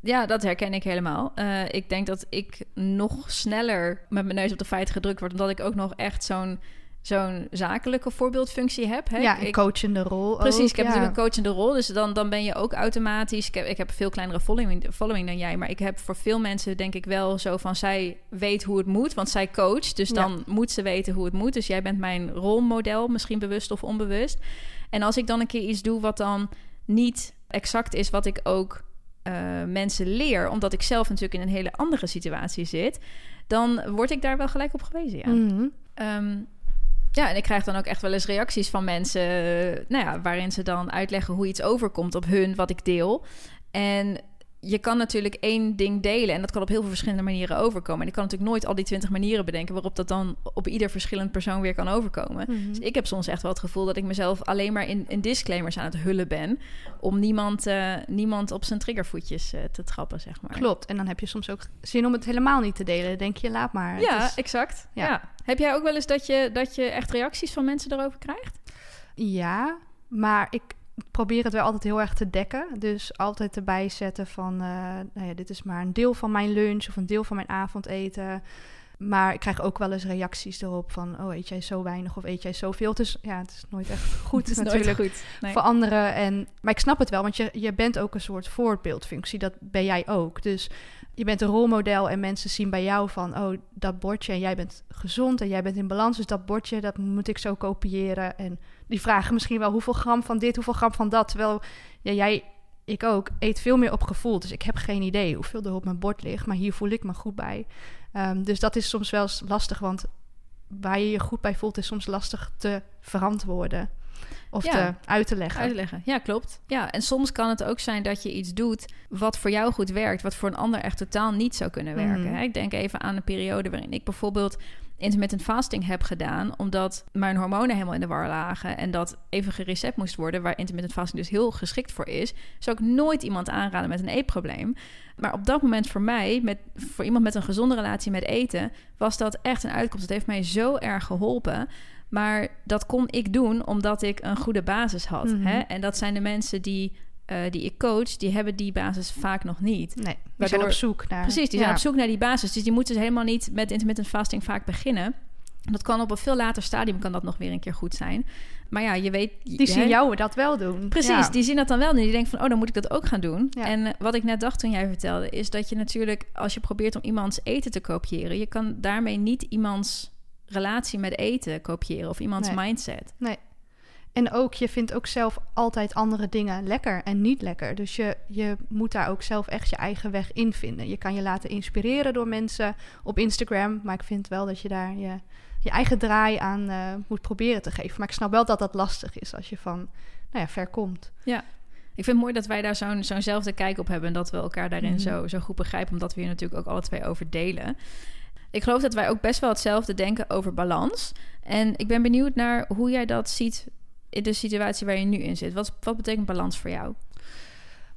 ja, dat herken ik helemaal. Uh, ik denk dat ik nog sneller met mijn neus op de feiten gedrukt word, omdat ik ook nog echt zo'n zo'n zakelijke voorbeeldfunctie heb. Hè? Ja, een coachende rol. Precies, ook, ik heb ja. natuurlijk een coachende rol. Dus dan, dan ben je ook automatisch... Ik heb, ik heb een veel kleinere following, following dan jij. Maar ik heb voor veel mensen denk ik wel zo van... zij weet hoe het moet, want zij coacht. Dus dan Ja. moet ze weten hoe het moet. Dus jij bent mijn rolmodel, misschien bewust of onbewust. En als ik dan een keer iets doe wat dan niet exact is... wat ik ook eh, mensen leer... omdat ik zelf natuurlijk in een hele andere situatie zit... dan word ik daar wel gelijk op gewezen, ja. Mhm. Ehm, ja, en ik krijg dan ook echt wel eens reacties van mensen, eh, nou ja, waarin ze dan uitleggen hoe iets overkomt op hun, wat ik deel. En je kan natuurlijk één ding delen en dat kan op heel veel verschillende manieren overkomen. En ik kan natuurlijk nooit al die twintig manieren bedenken waarop dat dan op ieder verschillend persoon weer kan overkomen. Mhm. Dus ik heb soms echt wel het gevoel dat ik mezelf alleen maar in, in disclaimers aan het hullen ben, om niemand, eh, niemand op zijn triggervoetjes eh, te trappen, zeg maar. Klopt. En dan heb je soms ook zin om het helemaal niet te delen. Denk je, laat maar. Ja, is- exact. ja. Ja. Heb jij ook wel eens dat je, dat je echt reacties van mensen erover krijgt? ja, maar ik probeer het wel altijd heel erg te dekken. Dus altijd erbij zetten van, eh, nou ja, dit is maar een deel van mijn lunch of een deel van mijn avondeten. Maar ik krijg ook wel eens reacties erop van, oh, eet jij zo weinig of eet jij zoveel? Dus ja, het is nooit echt goed Het is natuurlijk. nooit goed. Nee. voor anderen. En, maar ik snap het wel, want je, je bent ook een soort voorbeeldfunctie. Dat ben jij ook. Dus je bent een rolmodel en mensen zien bij jou van... oh, dat bordje en jij bent gezond en jij bent in balans. Dus dat bordje, dat moet ik zo kopiëren. En die vragen misschien wel hoeveel gram van dit, hoeveel gram van dat. Terwijl ja, jij, ik ook, eet veel meer op gevoel. Dus ik heb geen idee hoeveel er op mijn bord ligt. Maar hier voel ik me goed bij. Ehm, dus dat is soms wel eens lastig, want... Waar je je goed bij voelt, is soms lastig te verantwoorden. Of Ja. te uit te leggen. Uitleggen. Ja, klopt. Ja, en soms kan het ook zijn dat je iets doet wat voor jou goed werkt, wat voor een ander echt totaal niet zou kunnen werken. Mhm. Ik denk even aan een periode waarin ik bijvoorbeeld intermittent fasting heb gedaan, omdat mijn hormonen helemaal in de war lagen en dat even gereset moest worden, waar intermittent fasting dus heel geschikt voor is, zou ik nooit iemand aanraden met een eetprobleem. Maar op dat moment voor mij, met, voor iemand met een gezonde relatie met eten, was dat echt een uitkomst. Het heeft mij zo erg geholpen. Maar dat kon ik doen omdat ik een goede basis had. Mhm. Hè? En dat zijn de mensen die, eh, die ik coach, die hebben die basis vaak nog niet. Nee, Waardoor- zijn op zoek naar... Precies, die zijn op zoek naar die basis. Dus die moeten helemaal niet met intermittent fasting vaak beginnen. Dat kan op een veel later stadium kan dat nog weer een keer goed zijn. Maar ja, je weet... Die zien hè? jou dat wel doen. Precies, Ja. die zien dat dan wel en die denken van... oh, dan moet ik dat ook gaan doen. Ja. En eh, wat ik net dacht toen jij vertelde... is dat je natuurlijk, als je probeert om iemands eten te kopiëren... je kan daarmee niet iemands relatie met eten kopiëren... of iemands Nee. mindset. Nee. En ook, je vindt ook zelf altijd andere dingen lekker en niet lekker. Dus je, je moet daar ook zelf echt je eigen weg in vinden. Je kan je laten inspireren door mensen op Instagram. Maar ik vind wel dat je daar je, je eigen draai aan eh, moet proberen te geven. Maar ik snap wel dat dat lastig is als je van nou ja, ver komt. Ik vind het mooi dat wij daar zo'n zo'nzelfde kijk op hebben... en dat we elkaar daarin Mhm. zo, zo goed begrijpen... omdat we hier natuurlijk ook alle twee over delen. Ik geloof dat wij ook best wel hetzelfde denken over balans. En ik ben benieuwd naar hoe jij dat ziet... in de situatie waar je nu in zit. Wat, wat betekent balans voor jou?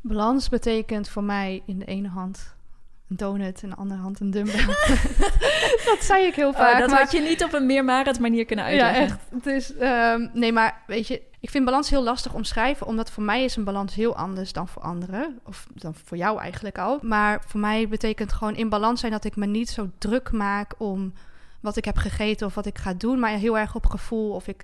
Balans betekent voor mij in de ene hand een donut, in de andere hand een dumbbell. dat zei ik heel vaak. Oh, dat maar- had je niet op een meer Marit manier kunnen Ja, uitleggen. echt. Het is, ehm, nee, maar weet je, ik vind balans heel lastig omschrijven, omdat voor mij is een balans heel anders dan voor anderen. Of dan voor jou eigenlijk al. Maar voor mij betekent gewoon in balans zijn dat ik me niet zo druk maak om wat ik heb gegeten of wat ik ga doen, maar heel erg op gevoel of ik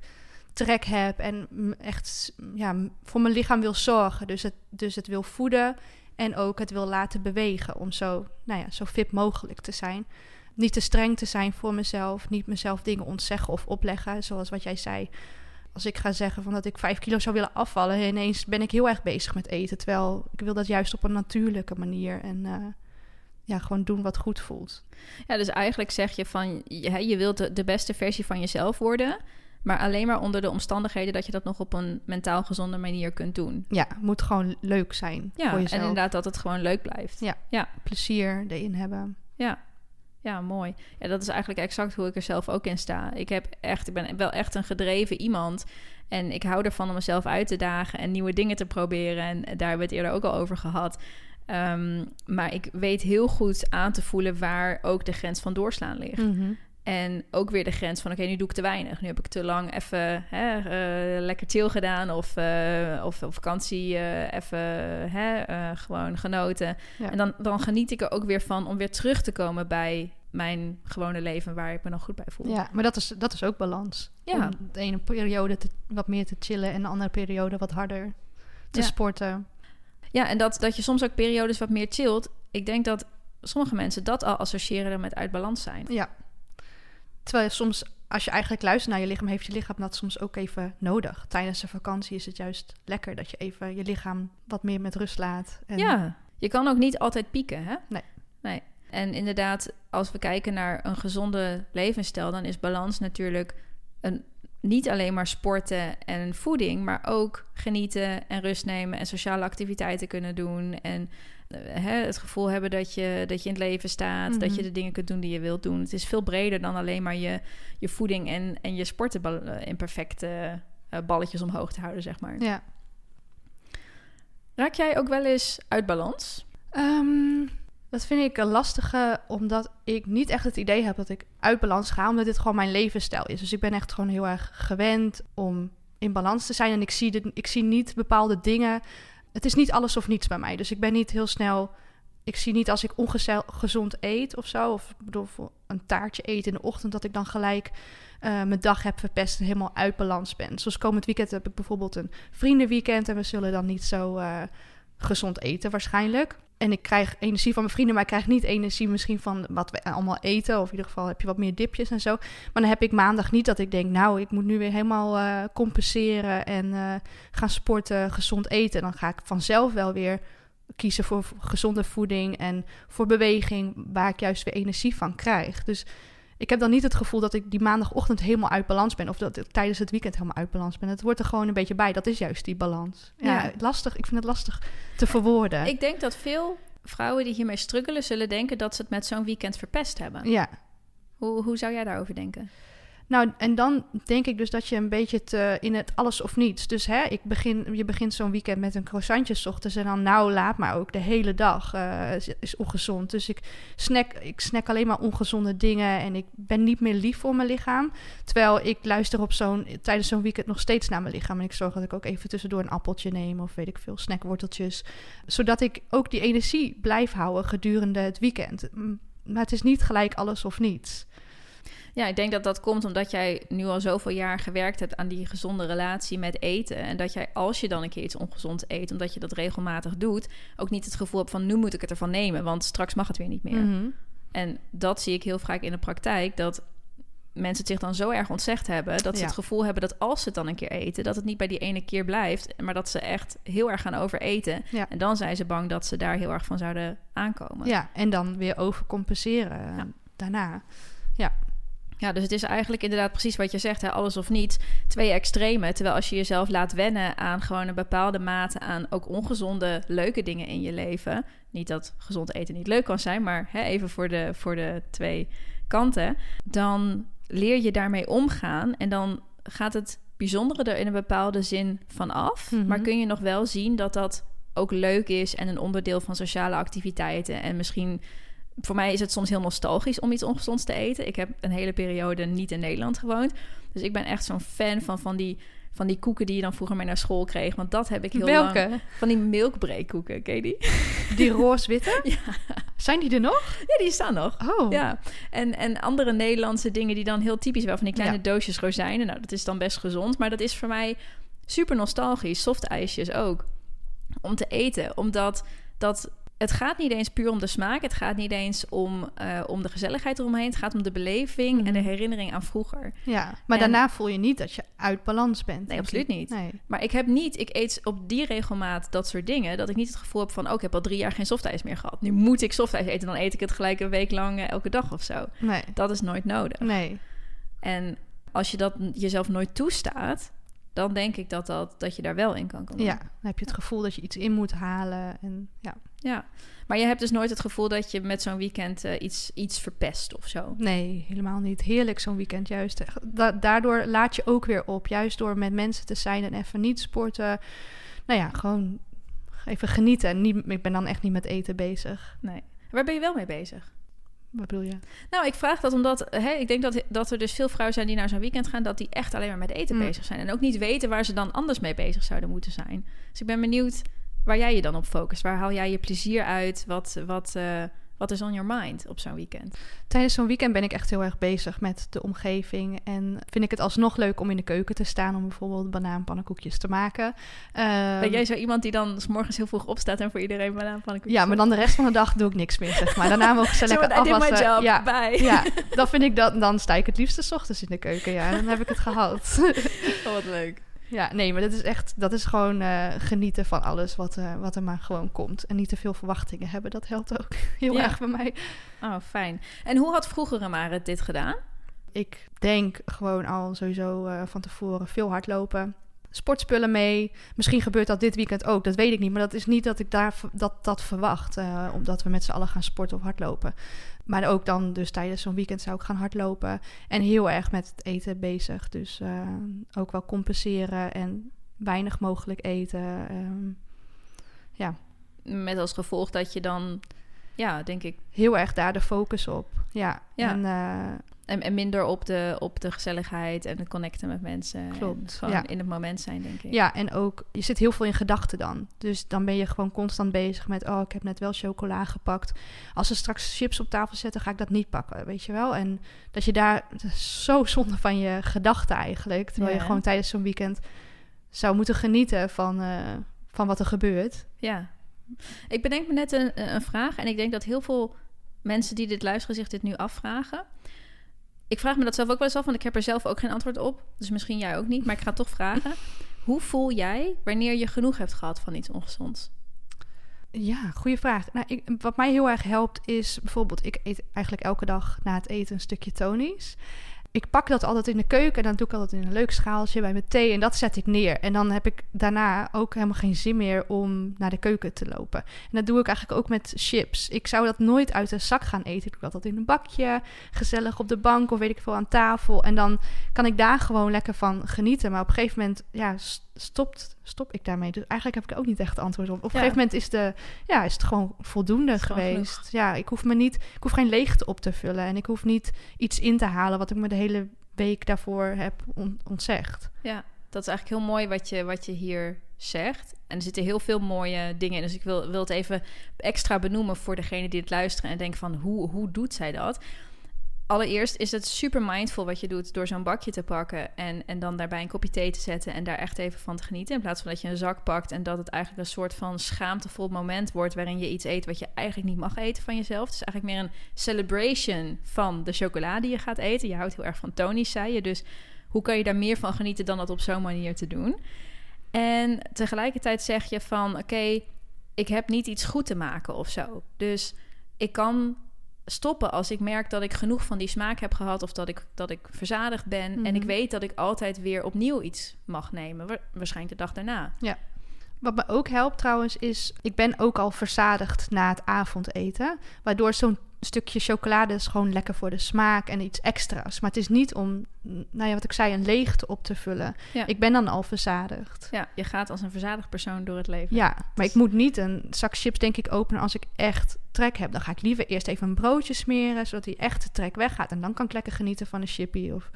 trek heb en echt ja, voor mijn lichaam wil zorgen. Dus het, dus het wil voeden en ook het wil laten bewegen om zo, nou ja, zo fit mogelijk te zijn. Niet te streng te zijn voor mezelf, niet mezelf dingen ontzeggen of opleggen, zoals wat jij zei. Als ik ga zeggen van dat ik vijf kilo zou willen afvallen, ineens ben ik heel erg bezig met eten. Terwijl ik wil dat juist op een natuurlijke manier en eh, ja, gewoon doen wat goed voelt. Ja, dus eigenlijk zeg je van je, je wilt de, de beste versie van jezelf worden, maar alleen maar onder de omstandigheden dat je dat nog op een mentaal gezonde manier kunt doen. Ja, het moet gewoon leuk zijn Ja, voor en jezelf. inderdaad dat het gewoon leuk blijft. Ja. ja, Plezier erin hebben. ja. Ja, mooi. Ja, dat is eigenlijk exact hoe ik er zelf ook in sta. Ik heb echt, ik ben wel echt een gedreven iemand. En ik hou ervan om mezelf uit te dagen en nieuwe dingen te proberen. En daar hebben we het eerder ook al over gehad. Ehm, maar ik weet heel goed aan te voelen waar ook de grens van doorslaan ligt. En ook weer de grens van, oké, nu doe ik te weinig. Nu heb ik te lang even hè, eh, lekker chill gedaan of, eh, of op vakantie eh, even hè, gewoon genoten. Ja. En dan, dan geniet ik er ook weer van om weer terug te komen bij mijn gewone leven waar ik me dan goed bij voel. Ja, maar dat is, dat is ook balans. Ja. Om de ene periode te, wat meer te chillen en de andere periode wat harder te Ja. sporten. Ja, en dat, dat je soms ook periodes wat meer chillt. Ik denk dat sommige mensen dat al associëren met uit balans zijn. Ja. Terwijl je soms, als je eigenlijk luistert naar je lichaam, heeft je lichaam dat soms ook even nodig. Tijdens de vakantie is het juist lekker dat je even je lichaam wat meer met rust laat. En Ja, je kan ook niet altijd pieken, hè? Nee. Nee. En inderdaad, als we kijken naar een gezonde levensstijl, dan is balans natuurlijk een, niet alleen maar sporten en voeding, maar ook genieten en rust nemen en sociale activiteiten kunnen doen. En hè, het gevoel hebben dat je, dat je in het leven staat, dat je Mhm. de dingen kunt doen die je wilt doen. Het is veel breder dan alleen maar je, je voeding en, en je sporten eh, in perfecte eh, balletjes omhoog te houden, zeg maar. Ja. Raak jij ook wel eens uit balans? Ehm, dat vind ik een lastige, omdat ik niet echt het idee heb dat ik uit balans ga, omdat dit gewoon mijn levensstijl is. Dus ik ben echt gewoon heel erg gewend om in balans te zijn en ik zie, de, ik zie niet bepaalde dingen. Het is niet alles of niets bij mij. Dus ik ben niet heel snel. Ik zie niet als ik ongezond eet of zo, of een taartje eet in de ochtend, dat ik dan gelijk eh, mijn dag heb verpest en helemaal uit balans ben. Zoals komend weekend heb ik bijvoorbeeld een vriendenweekend en we zullen dan niet zo eh, gezond eten waarschijnlijk. En ik krijg energie van mijn vrienden, maar ik krijg niet energie misschien van wat we allemaal eten. Of in ieder geval heb je wat meer dipjes en zo. Maar dan heb ik maandag niet dat ik denk, nou, ik moet nu weer helemaal eh, compenseren en eh, gaan sporten, gezond eten. Dan ga ik vanzelf wel weer kiezen voor gezonde voeding en voor beweging, waar ik juist weer energie van krijg. Dus ik heb dan niet het gevoel dat ik die maandagochtend helemaal uit balans ben. Of dat ik tijdens het weekend helemaal uit balans ben. Het wordt er gewoon een beetje bij. Dat is juist die balans. Ja, Ja. lastig. Ik vind het lastig te verwoorden. Ik denk dat veel vrouwen die hiermee struggelen zullen denken dat ze het met zo'n weekend verpest hebben. Ja. Hoe, hoe zou jij daarover denken? Nou, en dan denk ik dus dat je een beetje te, in het alles of niets. Dus hè, ik begin, je begint zo'n weekend met een croissantje ochtends en dan nou laat maar ook de hele dag eh, is, ongezond. Dus ik snack, ik snack alleen maar ongezonde dingen en ik ben niet meer lief voor mijn lichaam. Terwijl ik luister op zo'n, tijdens zo'n weekend nog steeds naar mijn lichaam. En ik zorg dat ik ook even tussendoor een appeltje neem of weet ik veel, snackworteltjes. Zodat ik ook die energie blijf houden gedurende het weekend. Maar het is niet gelijk alles of niets. Ja, ik denk dat dat komt omdat jij nu al zoveel jaar gewerkt hebt aan die gezonde relatie met eten. En dat jij, als je dan een keer iets ongezond eet, omdat je dat regelmatig doet, ook niet het gevoel hebt van nu moet ik het ervan nemen, want straks mag het weer niet meer. Mhm. En dat zie ik heel vaak in de praktijk, dat mensen het zich dan zo erg ontzegd hebben, dat ze Ja. het gevoel hebben dat als ze het dan een keer eten, dat het niet bij die ene keer blijft, maar dat ze echt heel erg gaan overeten. Ja. En dan zijn ze bang dat ze daar heel erg van zouden aankomen. Ja, en dan weer overcompenseren eh, Ja. daarna. Ja, dus het is eigenlijk inderdaad precies wat je zegt, hè, alles of niets. Twee extreme. Terwijl als je jezelf laat wennen aan gewoon een bepaalde mate aan ook ongezonde, leuke dingen in je leven. Niet dat gezond eten niet leuk kan zijn, maar hè, even voor de, voor de twee kanten. Dan leer je daarmee omgaan en dan gaat het bijzondere er in een bepaalde zin van af. Mhm. Maar kun je nog wel zien dat dat ook leuk is en een onderdeel van sociale activiteiten. En misschien voor mij is het soms heel nostalgisch om iets ongezonds te eten. Ik heb een hele periode niet in Nederland gewoond. Dus ik ben echt zo'n fan van, van, die, van die koeken die je dan vroeger mee naar school kreeg. Want dat heb ik heel lang... Welke? Van die milkbreakkoeken, ken je die? Die roos-witte? Ja. Zijn die er nog? Ja, die staan nog. Oh. Ja, en, en andere Nederlandse dingen die dan heel typisch wel van die kleine Ja. doosjes rozijnen. Nou, dat is dan best gezond, maar dat is voor mij super nostalgisch. Softijsjes ook. Om te eten, omdat dat het gaat niet eens puur om de smaak. Het gaat niet eens om, eh, om de gezelligheid eromheen. Het gaat om de beleving en de Mhm. herinnering aan vroeger. Ja, maar En- daarna voel je niet dat je uit balans bent. Nee, absoluut niet. Nee. Maar ik heb niet, ik eet op die regelmaat dat soort dingen, dat ik niet het gevoel heb van, oh, ik heb al drie jaar geen softijs meer gehad. Nu moet ik softijs eten, dan eet ik het gelijk een week lang eh, elke dag of zo. Nee. Dat is nooit nodig. Nee. En als je dat jezelf nooit toestaat, dan denk ik dat, dat, dat je daar wel in kan komen. Ja, dan heb je het gevoel dat je iets in moet halen. En ja, ja. Maar je hebt dus nooit het gevoel dat je met zo'n weekend eh, iets, iets verpest of zo. nee, helemaal niet. Heerlijk zo'n weekend juist. Da- daardoor laat je ook weer op. Juist door met mensen te zijn en even niet sporten. Nou ja, gewoon even genieten. En niet, ik ben dan echt niet met eten bezig. Nee. Waar ben je wel mee bezig? Wat bedoel je? Nou, ik vraag dat omdat hè, ik denk dat, dat er dus veel vrouwen zijn die naar zo'n weekend gaan, dat die echt alleen maar met eten Mm. bezig zijn. En ook niet weten waar ze dan anders mee bezig zouden moeten zijn. Dus ik ben benieuwd waar jij je dan op focust. Waar haal jij je plezier uit? Wat, wat, eh, wat is on your mind op zo'n weekend? Tijdens zo'n weekend ben ik echt heel erg bezig met de omgeving. En vind ik het alsnog leuk om in de keuken te staan om bijvoorbeeld banaanpannenkoekjes te maken. Ehm, ben jij zo iemand die dan 's morgens heel vroeg opstaat en voor iedereen banaanpannenkoekjes ja, maar dan de rest van de dag doe ik niks meer, zeg maar. Daarna mogen ze lekker afwassen. job, Ja, bye. ja, dan vind ik dat. Dan sta ik het liefst 's ochtends in de keuken. Ja, dan heb ik het gehad. Oh, wat leuk. Ja, nee, maar dat is echt. Dat is gewoon eh, genieten van alles wat, eh, wat er maar gewoon komt. En niet te veel verwachtingen hebben. Dat helpt ook heel Ja. erg bij mij. Oh, fijn. En hoe had vroegere Marit dit gedaan? Ik denk gewoon al sowieso eh, van tevoren veel hardlopen. Sportspullen mee. Misschien gebeurt dat dit weekend ook. Dat weet ik niet. Maar dat is niet dat ik daar, dat, dat verwacht. omdat we met z'n allen gaan sporten of hardlopen. Maar ook dan dus tijdens zo'n weekend zou ik gaan hardlopen. En heel erg met het eten bezig. Dus eh, ook wel compenseren en weinig mogelijk eten. ehm, ja, Met als gevolg dat je dan, ja, denk ik, heel erg daar de focus op. Ja, Ja. En, eh, en, en minder op de, op de gezelligheid en het connecten met mensen. Klopt, En gewoon ja. in het moment zijn, denk ik. Ja, en ook, je zit heel veel in gedachten dan. Dus dan ben je gewoon constant bezig met, oh, ik heb net wel chocola gepakt. Als ze straks chips op tafel zetten, ga ik dat niet pakken, weet je wel. En dat je daar, dat zo zonde van je gedachten eigenlijk. Terwijl Ja. je gewoon tijdens zo'n weekend zou moeten genieten van, eh, van wat er gebeurt. Ja. Ik bedenk me net een, een vraag en ik denk dat heel veel mensen die dit luisteren zich dit nu afvragen. Ik vraag me dat zelf ook wel eens af, want ik heb er zelf ook geen antwoord op. Dus misschien jij ook niet, maar ik ga het toch vragen. Hoe voel jij wanneer je genoeg hebt gehad van iets ongezonds? Ja, goede vraag. Nou, ik, wat mij heel erg helpt is bijvoorbeeld, ik eet eigenlijk elke dag na het eten een stukje tonies. Ik pak dat altijd in de keuken en dan doe ik altijd in een leuk schaaltje bij mijn thee en dat zet ik neer. En dan heb ik daarna ook helemaal geen zin meer om naar de keuken te lopen. En dat doe ik eigenlijk ook met chips. Ik zou dat nooit uit de zak gaan eten. Ik doe dat in een bakje, gezellig op de bank of weet ik veel aan tafel. En dan kan ik daar gewoon lekker van genieten. Maar op een gegeven moment, ja, stopt, stop ik daarmee. Dus eigenlijk heb ik ook niet echt antwoord op. Op een Ja. gegeven moment is, de, ja, is het gewoon voldoende gewoon geweest. Ja, ik hoef me niet, ik hoef geen leegte op te vullen. En ik hoef niet iets in te halen wat ik me de hele week daarvoor heb on- ontzegd. Ja, dat is eigenlijk heel mooi wat je, wat je hier zegt. En er zitten heel veel mooie dingen in. Dus ik wil, wil het even extra benoemen voor degene die het luisteren en denken van hoe, hoe doet zij dat? Allereerst is het super mindful wat je doet door zo'n bakje te pakken en, en dan daarbij een kopje thee te zetten en daar echt even van te genieten. In plaats van dat je een zak pakt en dat het eigenlijk een soort van schaamtevol moment wordt waarin je iets eet wat je eigenlijk niet mag eten van jezelf. Het is eigenlijk meer een celebration van de chocola die je gaat eten. Je houdt heel erg van tonies, zei je. Dus hoe kan je daar meer van genieten dan dat op zo'n manier te doen? En tegelijkertijd zeg je van oké, ik heb niet iets goed te maken of zo. Dus ik kan stoppen als ik merk dat ik genoeg van die smaak heb gehad of dat ik, dat ik verzadigd ben. En ik Mhm. weet dat ik altijd weer opnieuw iets mag nemen. Wa- Waarschijnlijk de dag daarna. Wat me ook helpt trouwens is, ik ben ook al verzadigd na het avondeten. Waardoor zo'n stukje chocolade is gewoon lekker voor de smaak en iets extra's. Maar het is niet om, nou ja, wat ik zei, een leegte op te vullen. Ja. Ik ben dan al verzadigd. Ja, je gaat als een verzadigd persoon door het leven. Ja, maar ik moet niet een zak chips denk ik openen als ik echt trek heb. Dan ga ik liever eerst even een broodje smeren, zodat die echte trek weggaat. En dan kan ik lekker genieten van een chippy. Of...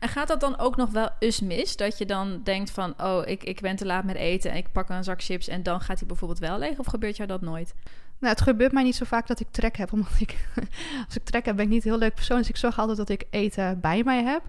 En gaat dat dan ook nog wel eens mis? Dat je dan denkt van, oh, ik, ik ben te laat met eten en ik pak een zak chips en dan gaat hij bijvoorbeeld wel leeg? Of gebeurt jou dat nooit? Nou, het gebeurt mij niet zo vaak dat ik trek heb, omdat ik, als ik trek heb, ben ik niet een heel leuk persoon. Dus ik zorg altijd dat ik eten bij mij heb.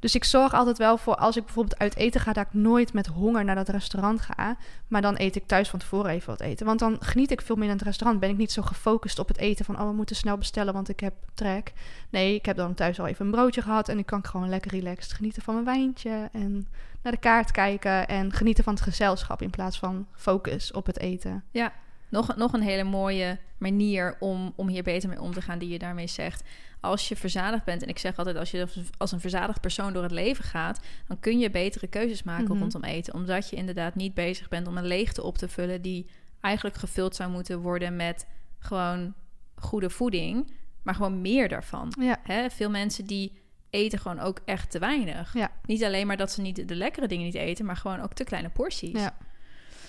Dus ik zorg altijd wel voor als ik bijvoorbeeld uit eten ga, dat ik nooit met honger naar dat restaurant ga. Maar dan eet ik thuis van tevoren even wat eten. Want dan geniet ik veel meer in het restaurant. Ben ik niet zo gefocust op het eten van, oh, we moeten snel bestellen, want ik heb trek. Nee, ik heb dan thuis al even een broodje gehad en ik kan gewoon lekker relaxed genieten van mijn wijntje. En naar de kaart kijken en genieten van het gezelschap in plaats van focus op het eten. Ja, nog, nog een hele mooie manier om, om hier beter mee om te gaan die je daarmee zegt. Als je verzadigd bent, en ik zeg altijd als je als een verzadigd persoon door het leven gaat, dan kun je betere keuzes maken Mhm. rondom eten. Omdat je inderdaad niet bezig bent om een leegte op te vullen die eigenlijk gevuld zou moeten worden met gewoon goede voeding, maar gewoon meer daarvan. Ja, Hè? Veel mensen die eten gewoon ook echt te weinig. Ja. Niet alleen maar dat ze niet de lekkere dingen niet eten, maar gewoon ook te kleine porties. Ja.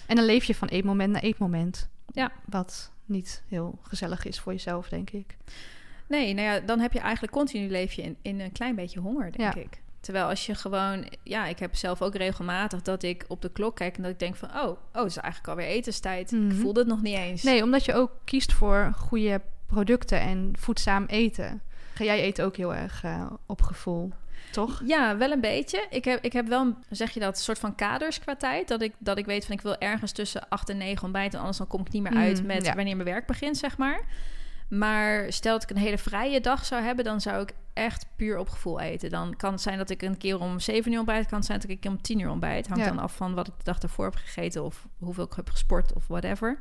En dan leef je van eetmoment naar eetmoment. Ja. Wat niet heel gezellig is voor jezelf, denk ik. Nee, nou ja, dan heb je eigenlijk continu leef je in, in een klein beetje honger, denk Ja. ik. Terwijl als je gewoon, ja, ik heb zelf ook regelmatig dat ik op de klok kijk en dat ik denk van, oh, oh, het is eigenlijk alweer etenstijd. Mhm. Ik voelde het nog niet eens. Nee, omdat je ook kiest voor goede producten en voedzaam eten. Ga jij eten ook heel erg eh, op gevoel, toch? Ja, wel een beetje. Ik heb, ik heb wel, een- zeg je dat, een soort van kaders qua tijd. Dat ik, dat ik weet van ik wil ergens tussen 8 en 9 ontbijten. Anders dan kom ik niet meer uit Mm, met ja. wanneer mijn werk begint, zeg maar. Maar stel dat ik een hele vrije dag zou hebben, dan zou ik echt puur op gevoel eten. Dan kan het zijn dat ik een keer om 7 uur ontbijt, kan het zijn dat ik om 10 uur ontbijt. Hangt Ja. dan af van wat ik de dag daarvoor heb gegeten of hoeveel ik heb gesport of whatever.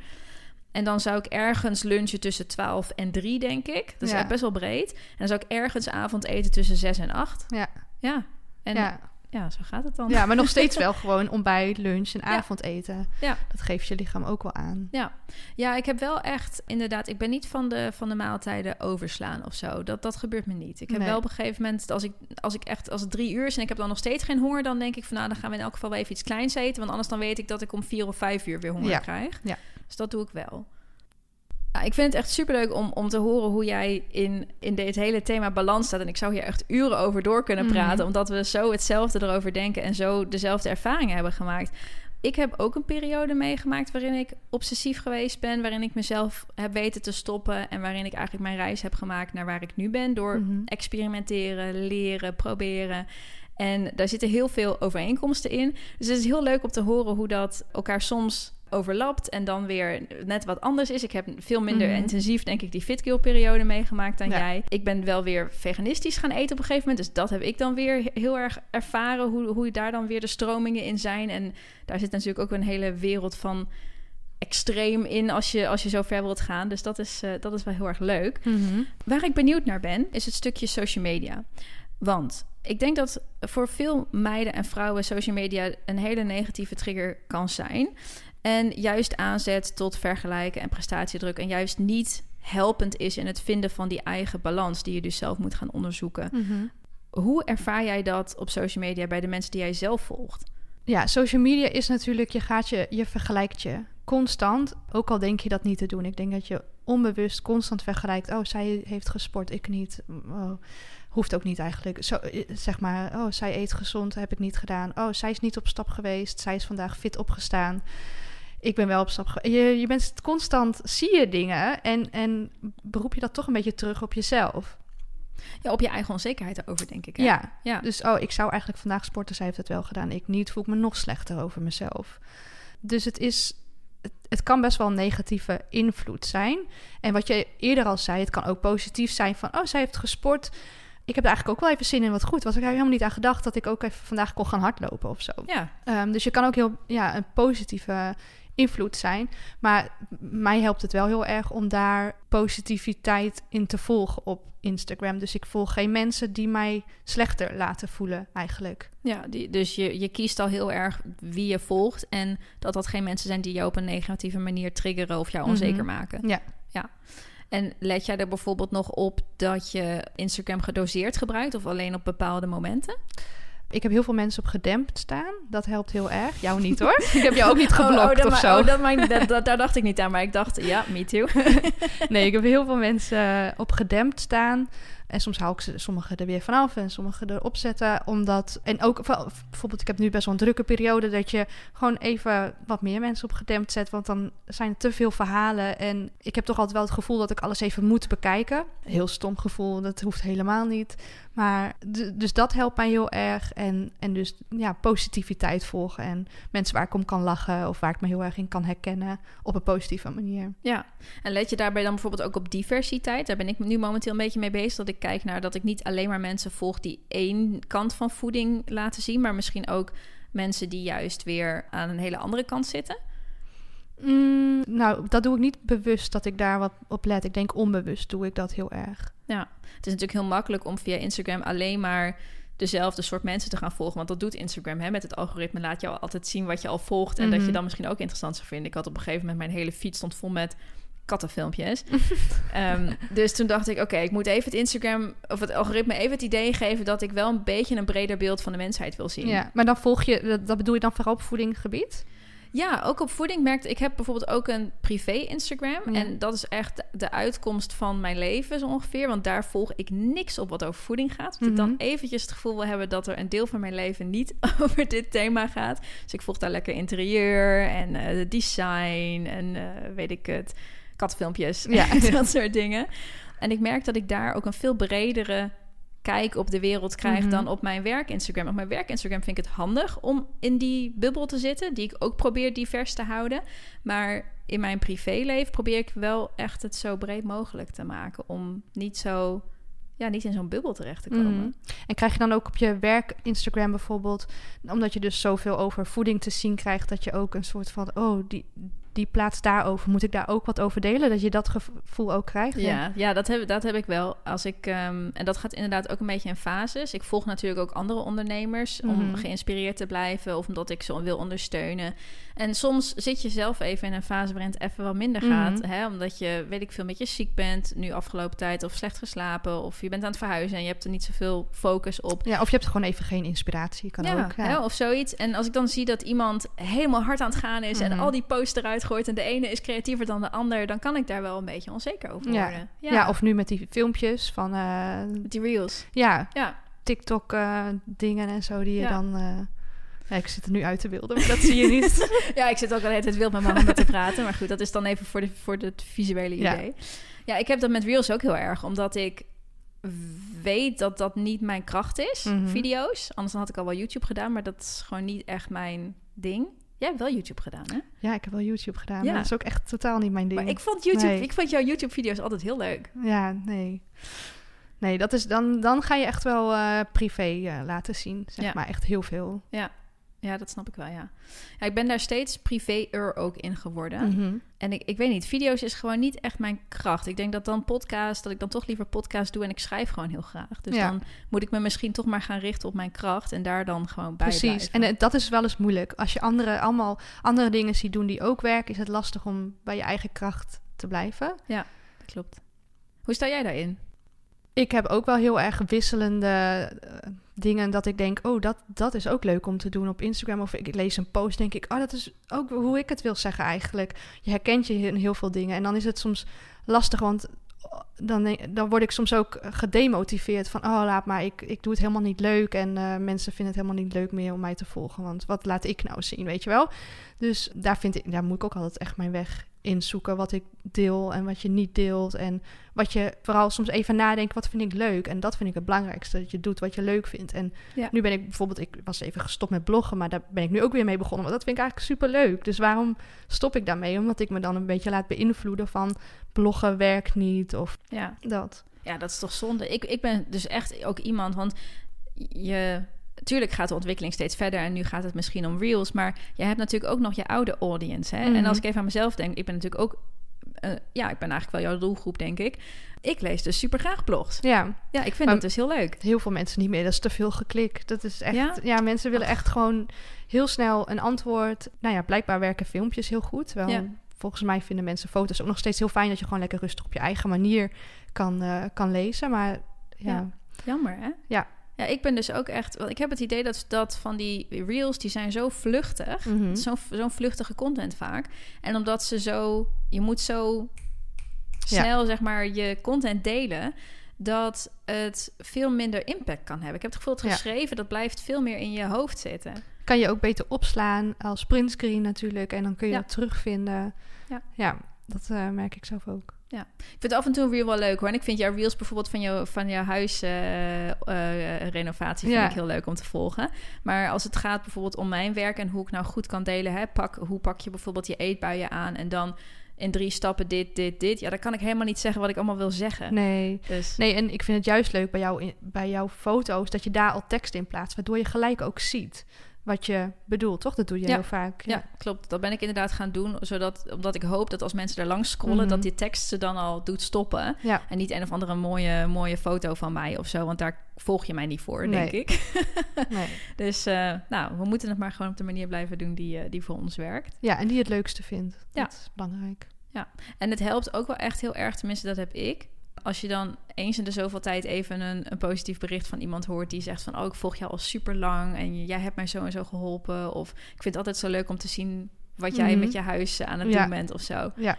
En dan zou ik ergens lunchen tussen 12 en 3, denk ik. Dat is Ja. best wel breed. En dan zou ik ergens avondeten tussen 6 en 8. Ja. Ja. En ja, ja. zo gaat het dan. ja, maar nog steeds wel gewoon ontbijt, lunch en avondeten. Ja. Dat geeft je lichaam ook wel aan. Ja. ja, ik heb wel echt, inderdaad, ik ben niet van de, van de maaltijden overslaan of zo. Dat, dat gebeurt me niet. Ik heb Nee. wel op een gegeven moment, als ik, als ik echt, als het drie uur is en ik heb dan nog steeds geen honger, dan denk ik van nou, dan gaan we in elk geval wel even iets kleins eten. Want anders dan weet ik dat ik om vier of vijf uur weer honger krijg. Ja. Dus dat doe ik wel. Ik vind het echt superleuk om, om te horen hoe jij in, in dit hele thema balans staat. En ik zou hier echt uren over door kunnen Mhm. praten, omdat we zo hetzelfde erover denken en zo dezelfde ervaringen hebben gemaakt. Ik heb ook een periode meegemaakt waarin ik obsessief geweest ben, waarin ik mezelf heb weten te stoppen en waarin ik eigenlijk mijn reis heb gemaakt naar waar ik nu ben door Mhm. experimenteren, leren, proberen. En daar zitten heel veel overeenkomsten in. Dus het is heel leuk om te horen hoe dat elkaar soms overlapt en dan weer net wat anders is. Ik heb veel minder Mhm. intensief, denk ik, die fitkill-periode meegemaakt dan Ja. jij. Ik ben wel weer veganistisch gaan eten op een gegeven moment. Dus dat heb ik dan weer heel erg ervaren, hoe, hoe daar dan weer de stromingen in zijn. En daar zit natuurlijk ook een hele wereld van extreem in als je, als je zo ver wilt gaan. Dus dat is, eh, dat is wel heel erg leuk. Mhm. Waar ik benieuwd naar ben, is het stukje social media. Want ik denk dat voor veel meiden en vrouwen social media een hele negatieve trigger kan zijn. En juist aanzet tot vergelijken en prestatiedruk. En juist niet helpend is in het vinden van die eigen balans die je dus zelf moet gaan onderzoeken. Mhm. Hoe ervaar jij dat op social media bij de mensen die jij zelf volgt? Ja, social media is natuurlijk, je gaat je, je vergelijkt je constant, ook al denk je dat niet te doen. Ik denk dat je onbewust constant vergelijkt. Oh, zij heeft gesport, ik niet. Oh, hoeft ook niet eigenlijk. Zo, eh, zeg maar, oh, zij eet gezond, heb ik niet gedaan. Oh, zij is niet op stap geweest, zij is vandaag fit opgestaan. Ik ben wel op stap je, je bent constant, zie je dingen en, en beroep je dat toch een beetje terug op jezelf. Ja, op je eigen onzekerheid erover, denk ik. hè? Ja, ja. dus oh, ik zou eigenlijk vandaag sporten. Zij heeft het wel gedaan. Ik niet. Voel ik me nog slechter over mezelf. Dus het is. Het, het kan best wel een negatieve invloed zijn. En wat je eerder al zei, het kan ook positief zijn van oh, zij heeft gesport. Ik heb er eigenlijk ook wel even zin in wat goed. Was ik daar helemaal niet aan gedacht dat ik ook even vandaag kon gaan hardlopen of zo. ja. Ehm, dus je kan ook heel ja, een positieve invloed zijn. Maar mij helpt het wel heel erg om daar positiviteit in te volgen op Instagram. Dus ik volg geen mensen die mij slechter laten voelen, eigenlijk. Ja, die, dus je, je kiest al heel erg wie je volgt. En dat dat geen mensen zijn die jou op een negatieve manier triggeren of jou Mhm. onzeker maken. Ja. ja. En let jij er bijvoorbeeld nog op dat je Instagram gedoseerd gebruikt of alleen op bepaalde momenten? Ik heb heel veel mensen op gedempt staan. Dat helpt heel erg. Jou niet hoor. Ik heb jou ook niet Oh, geblokt dat of zo. oh, dat dat- dat- daar dacht ik niet aan, maar ik dacht, ja, me too. Nee, ik heb heel veel mensen op gedempt staan. En soms hou ik ze, sommige er weer vanaf en sommige erop zetten. Omdat, en ook bijvoorbeeld, ik heb nu best wel een drukke periode. Dat je gewoon even wat meer mensen op gedempt zet. Want dan zijn er te veel verhalen. En ik heb toch altijd wel het gevoel dat ik alles even moet bekijken. Heel stom gevoel, dat hoeft helemaal niet. Maar dus dat helpt mij heel erg. En, en dus ja, positiviteit volgen. En mensen waar ik om kan lachen of waar ik me heel erg in kan herkennen. Op een positieve manier. Ja, en let je daarbij dan bijvoorbeeld ook op diversiteit? Daar ben ik nu momenteel een beetje mee bezig. Dat ik kijk naar dat ik niet alleen maar mensen volg die één kant van voeding laten zien, maar misschien ook mensen die juist weer aan een hele andere kant zitten. Mm, nou, dat doe ik niet bewust dat ik daar wat op let. Ik denk onbewust doe ik dat heel erg. Ja, het is natuurlijk heel makkelijk om via Instagram alleen maar dezelfde soort mensen te gaan volgen. Want dat doet Instagram. Hè? Met het algoritme laat je al altijd zien wat je al volgt. En dat je Mhm. dan misschien ook interessant zou vinden. Ik had op een gegeven moment mijn hele feed stond vol met kattenfilmpjes. Ehm, dus toen dacht ik, oké, ik moet even het Instagram of het algoritme even het idee geven dat ik wel een beetje een breder beeld van de mensheid wil zien. Ja, maar dan volg je, dat, dat bedoel je dan vooral op voedinggebied? Ja, ook op voeding merkte ik heb bijvoorbeeld ook een privé Instagram Ja. en dat is echt de uitkomst van mijn leven zo ongeveer, want daar volg ik niks op wat over voeding gaat. Dat ik dan Mhm. eventjes het gevoel wil hebben dat er een deel van mijn leven niet over dit thema gaat. Dus ik volg daar lekker interieur en eh, design en eh, weet ik het, katfilmpjes Ja. en dat soort dingen. En ik merk dat ik daar ook een veel bredere kijk op de wereld krijg Mhm. dan op mijn werk Instagram. Op mijn werk Instagram vind ik het handig om in die bubbel te zitten, die ik ook probeer divers te houden. Maar in mijn privéleven probeer ik wel echt het zo breed mogelijk te maken om niet zo, ja, niet in zo'n bubbel terecht te komen. Mhm. En krijg je dan ook op je werk Instagram bijvoorbeeld, omdat je dus zoveel over voeding te zien krijgt, dat je ook een soort van, oh, die, die plaats daarover, moet ik daar ook wat over delen? Dat je dat gevoel ook krijgt? Ja, ja dat, heb, dat heb ik wel. Als ik, ehm, en dat gaat inderdaad ook een beetje in fases. Ik volg natuurlijk ook andere ondernemers om Mhm. geïnspireerd te blijven of omdat ik ze wil ondersteunen. En soms zit je zelf even in een fase waarin het even wat minder gaat. Mhm. Hè? Omdat je, weet ik veel, met je ziek bent nu afgelopen tijd of slecht geslapen of je bent aan het verhuizen en je hebt er niet zoveel focus op. Ja, of je hebt gewoon even geen inspiratie, kan Ja, ook. Ja. hè, of zoiets. En als ik dan zie dat iemand helemaal hard aan het gaan is en Mhm. al die posts eruit gooit en de ene is creatiever dan de ander, dan kan ik daar wel een beetje onzeker over Ja. worden. Ja. of nu met die filmpjes van, eh, die reels. ja, Ja, TikTok eh, dingen en zo die je Ja. dan... eh, ja, ik zit er nu uit te beelden, maar dat zie je niet. ja, ik zit ook al tijd wild met mijn handen te praten. Maar goed, dat is dan even voor, de, voor het visuele Ja. idee. Ja. ik heb dat met Reels ook heel erg. Omdat ik weet dat dat niet mijn kracht is, Mhm. video's. Anders dan had ik al wel YouTube gedaan. Maar dat is gewoon niet echt mijn ding. Jij hebt wel YouTube gedaan, hè? Ja, ik heb wel YouTube gedaan, Ja. maar dat is ook echt totaal niet mijn ding. Maar ik vond, YouTube, Nee. ik vond jouw YouTube-video's altijd heel leuk. Ja, nee. Nee, dat is dan, dan ga je echt wel eh, privé eh, laten zien, zeg Ja. maar. Echt heel veel. Ja, dat snap ik wel, ja. ja ik ben daar steeds privé-er ook in geworden. Mhm. En ik, ik weet niet, video's is gewoon niet echt mijn kracht. Ik denk dat dan podcast, dat ik dan toch liever podcast doe en ik schrijf gewoon heel graag. Dus Ja. dan moet ik me misschien toch maar gaan richten op mijn kracht en daar dan gewoon bij Precies. blijven. En eh, dat is wel eens moeilijk. Als je andere, allemaal andere dingen ziet doen die ook werken, is het lastig om bij je eigen kracht te blijven. Dat klopt. Hoe sta jij daarin? Ik heb ook wel heel erg wisselende eh, dingen dat ik denk, oh, dat, dat is ook leuk om te doen op Instagram. Of ik lees een post, denk ik, oh, dat is ook hoe ik het wil zeggen eigenlijk. Je herkent je heel veel dingen. En dan is het soms lastig, want dan, denk- dan word ik soms ook gedemotiveerd van, oh, laat maar, ik, ik doe het helemaal niet leuk. En eh, mensen vinden het helemaal niet leuk meer om mij te volgen. Want wat laat ik nou zien, weet je wel? Dus daar, vind ik, daar moet ik ook altijd echt mijn weg in zoeken. Wat ik deel en wat je niet deelt. En wat je vooral soms even nadenkt, wat vind ik leuk? En dat vind ik het belangrijkste, dat je doet wat je leuk vindt. En Ja. nu ben ik bijvoorbeeld, ik was even gestopt met bloggen, maar daar ben ik nu ook weer mee begonnen. Want dat vind ik eigenlijk super leuk. Dus waarom stop ik daarmee? Omdat ik me dan een beetje laat beïnvloeden van bloggen werkt niet of Ja. dat. ja, dat is toch zonde. Ik, ik ben dus echt ook iemand, want je... Tuurlijk gaat de ontwikkeling steeds verder en nu gaat het misschien om reels, maar je hebt natuurlijk ook nog je oude audience. Hè? En Mhm. als ik even aan mezelf denk, ik ben natuurlijk ook, eh, ja, ik ben eigenlijk wel jouw doelgroep, denk ik. Ik lees dus super graag blogs. Ja, Ja, ik vind dat dus heel leuk. heel veel mensen niet meer. Dat is te veel geklik. Dat is echt. Ja? Ja, mensen willen echt gewoon heel snel een antwoord. Nou ja, blijkbaar werken filmpjes heel goed. Wel, Ja. volgens mij vinden mensen foto's ook nog steeds heel fijn dat je gewoon lekker rustig op je eigen manier kan, eh, kan lezen. Maar ja, Ja. Jammer, hè? Ja. Ja, ik ben dus ook echt... Want ik heb het idee dat, dat van die reels, die zijn zo vluchtig. Mhm. Zo'n vluchtige content vaak. En omdat ze zo... Je moet zo Ja. snel, zeg maar, je content delen... dat het veel minder impact kan hebben. Ik heb het gevoel dat geschreven... dat blijft veel meer in je hoofd zitten. Kan je ook beter opslaan als printscreen natuurlijk. En dan kun je Ja. dat terugvinden. Ja. ja dat eh, merk ik zelf ook. Ik vind af en toe een reel wel leuk hoor. En ik vind jouw reels bijvoorbeeld van, jou, van jouw huisrenovatie vind Ja. ik heel leuk om te volgen. Maar als het gaat bijvoorbeeld om mijn werk en hoe ik nou goed kan delen, hè, pak, hoe pak je bijvoorbeeld je eetbuien aan en dan in drie stappen dit, dit, dit. Ja, dan kan ik helemaal niet zeggen wat ik allemaal wil zeggen. Nee. Dus Nee, en ik vind het juist leuk bij, jou bij jouw foto's dat je daar al tekst in plaatst, waardoor je gelijk ook ziet wat je bedoelt, toch? Dat doe je Ja. heel vaak. ja. klopt. Dat ben ik inderdaad gaan doen, zodat, omdat ik hoop dat als mensen er langs scrollen, Mhm. dat die tekst ze dan al doet stoppen. Ja. En niet een of andere mooie, mooie foto van mij of zo, want daar volg je mij niet voor, denk ik. Nee. Dus uh, nou, we moeten het maar gewoon op de manier blijven doen die, uh, die voor ons werkt. ja, en die het leukste vindt. Ja. Dat is belangrijk. En het helpt ook wel echt heel erg, tenminste dat heb ik. Als je dan eens in de zoveel tijd even een, een positief bericht van iemand hoort die zegt van... oh, ik volg jou al super lang en jij hebt mij zo en zo geholpen. Of ik vind het altijd zo leuk om te zien wat jij Mhm. met je huis aan het Ja. doen bent of zo. Ja.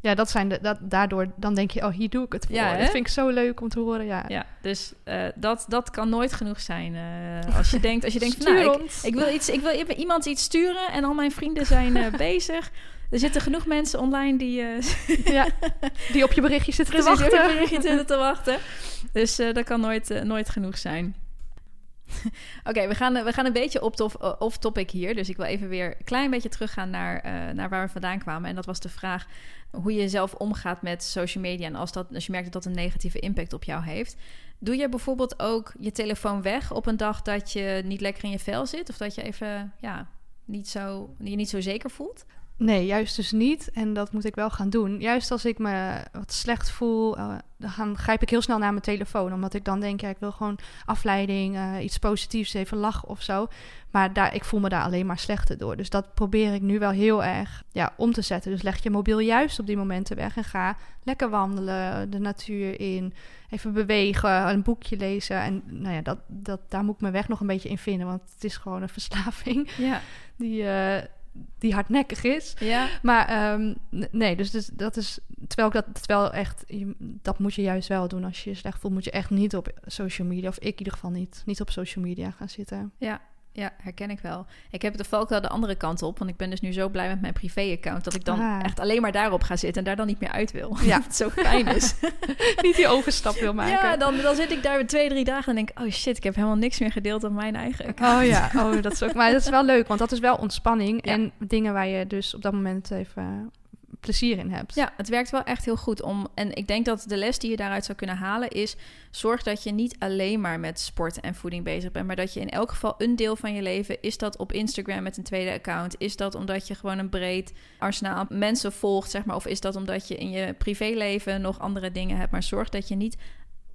Ja, dat zijn de, dat, daardoor dan denk je, oh, hier doe ik het voor. Ja, dat vind ik zo leuk om te horen. Ja, Ja, dus uh, dat, dat kan nooit genoeg zijn. Uh, als je denkt, als je denkt van, nou, ik, ik, wil iets, ik wil iemand iets sturen en al mijn vrienden zijn uh, bezig. Er zitten genoeg mensen online die, uh, ja, die op je berichtje zitten te wachten. op je berichtje zitten te wachten. Dus uh, dat kan nooit, uh, nooit genoeg zijn. Oké, okay, we, gaan, we gaan een beetje off-topic hier. Dus ik wil even weer een klein beetje teruggaan naar, naar waar we vandaan kwamen. En dat was de vraag hoe je zelf omgaat met social media. En als, dat, als je merkt dat dat een negatieve impact op jou heeft. Doe je bijvoorbeeld ook je telefoon weg op een dag dat je niet lekker in je vel zit? Of dat je even ja, niet zo, je niet zo zeker voelt? Nee, juist dus niet. En dat moet ik wel gaan doen. Juist als ik me wat slecht voel, uh, dan grijp ik heel snel naar mijn telefoon. Omdat ik dan denk, ja, ik wil gewoon afleiding, uh, iets positiefs, even lachen of zo. Maar daar, ik voel me daar alleen maar slechter door. Dus dat probeer ik nu wel heel erg ja, om te zetten. Dus leg je mobiel juist op die momenten weg en ga lekker wandelen, de natuur in. Even bewegen, een boekje lezen. En nou ja, dat, dat, daar moet ik mijn weg nog een beetje in vinden. Want het is gewoon een verslaving. Ja. Die... Uh, die hardnekkig is. Ja. Maar um, nee, dus, dus dat is... Terwijl ik dat terwijl echt... Je, dat moet je juist wel doen. Als je je slecht voelt, moet je echt niet op social media... of ik in ieder geval niet, niet op social media gaan zitten. Ja, ja, herken ik wel. Ik heb de valkuil de andere kant op. Want ik ben dus nu zo blij met mijn privé-account... dat ik dan Ah. echt alleen maar daarop ga zitten... en daar dan niet meer uit wil. Ja. het zo fijn is. niet die overstap wil maken. Ja, dan, dan zit ik daar twee, drie dagen... en denk oh shit, ik heb helemaal niks meer gedeeld op mijn eigen account. Oh ja, oh, dat is ook... Maar dat is wel leuk, want dat is wel ontspanning... Ja. en dingen waar je dus op dat moment even plezier in hebt. Ja, het werkt wel echt heel goed om. En ik denk dat de les die je daaruit zou kunnen halen is: zorg dat je niet alleen maar met sport en voeding bezig bent, maar dat je in elk geval een deel van je leven is dat op Instagram met een tweede account, is dat omdat je gewoon een breed arsenaal mensen volgt, zeg maar, of is dat omdat je in je privéleven nog andere dingen hebt, maar zorg dat je niet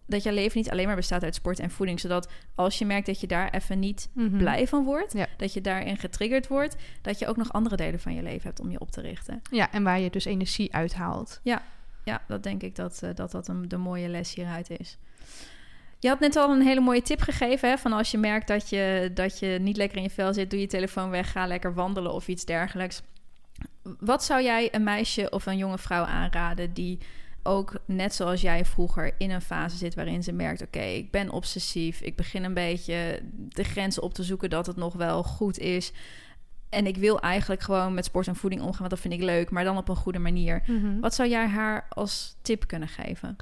dat je leven niet alleen maar bestaat uit sport en voeding, zodat als je merkt dat je daar even niet Mhm. blij van wordt, Ja. dat je daarin getriggerd wordt, dat je ook nog andere delen van je leven hebt om je op te richten. Ja, en waar je dus energie uithaalt. Ja, dat denk ik dat uh, dat, dat een, de mooie les hieruit is. Je had net al een hele mooie tip gegeven. Hè, van als je merkt dat je, dat je niet lekker in je vel zit, doe je telefoon weg, ga lekker wandelen of iets dergelijks. Wat zou jij een meisje of een jonge vrouw aanraden die ook net zoals jij vroeger in een fase zit waarin ze merkt: oké, okay, ik ben obsessief, ik begin een beetje de grenzen op te zoeken dat het nog wel goed is. En ik wil eigenlijk gewoon met sport en voeding omgaan, want dat vind ik leuk, maar dan op een goede manier. Mhm. Wat zou jij haar als tip kunnen geven?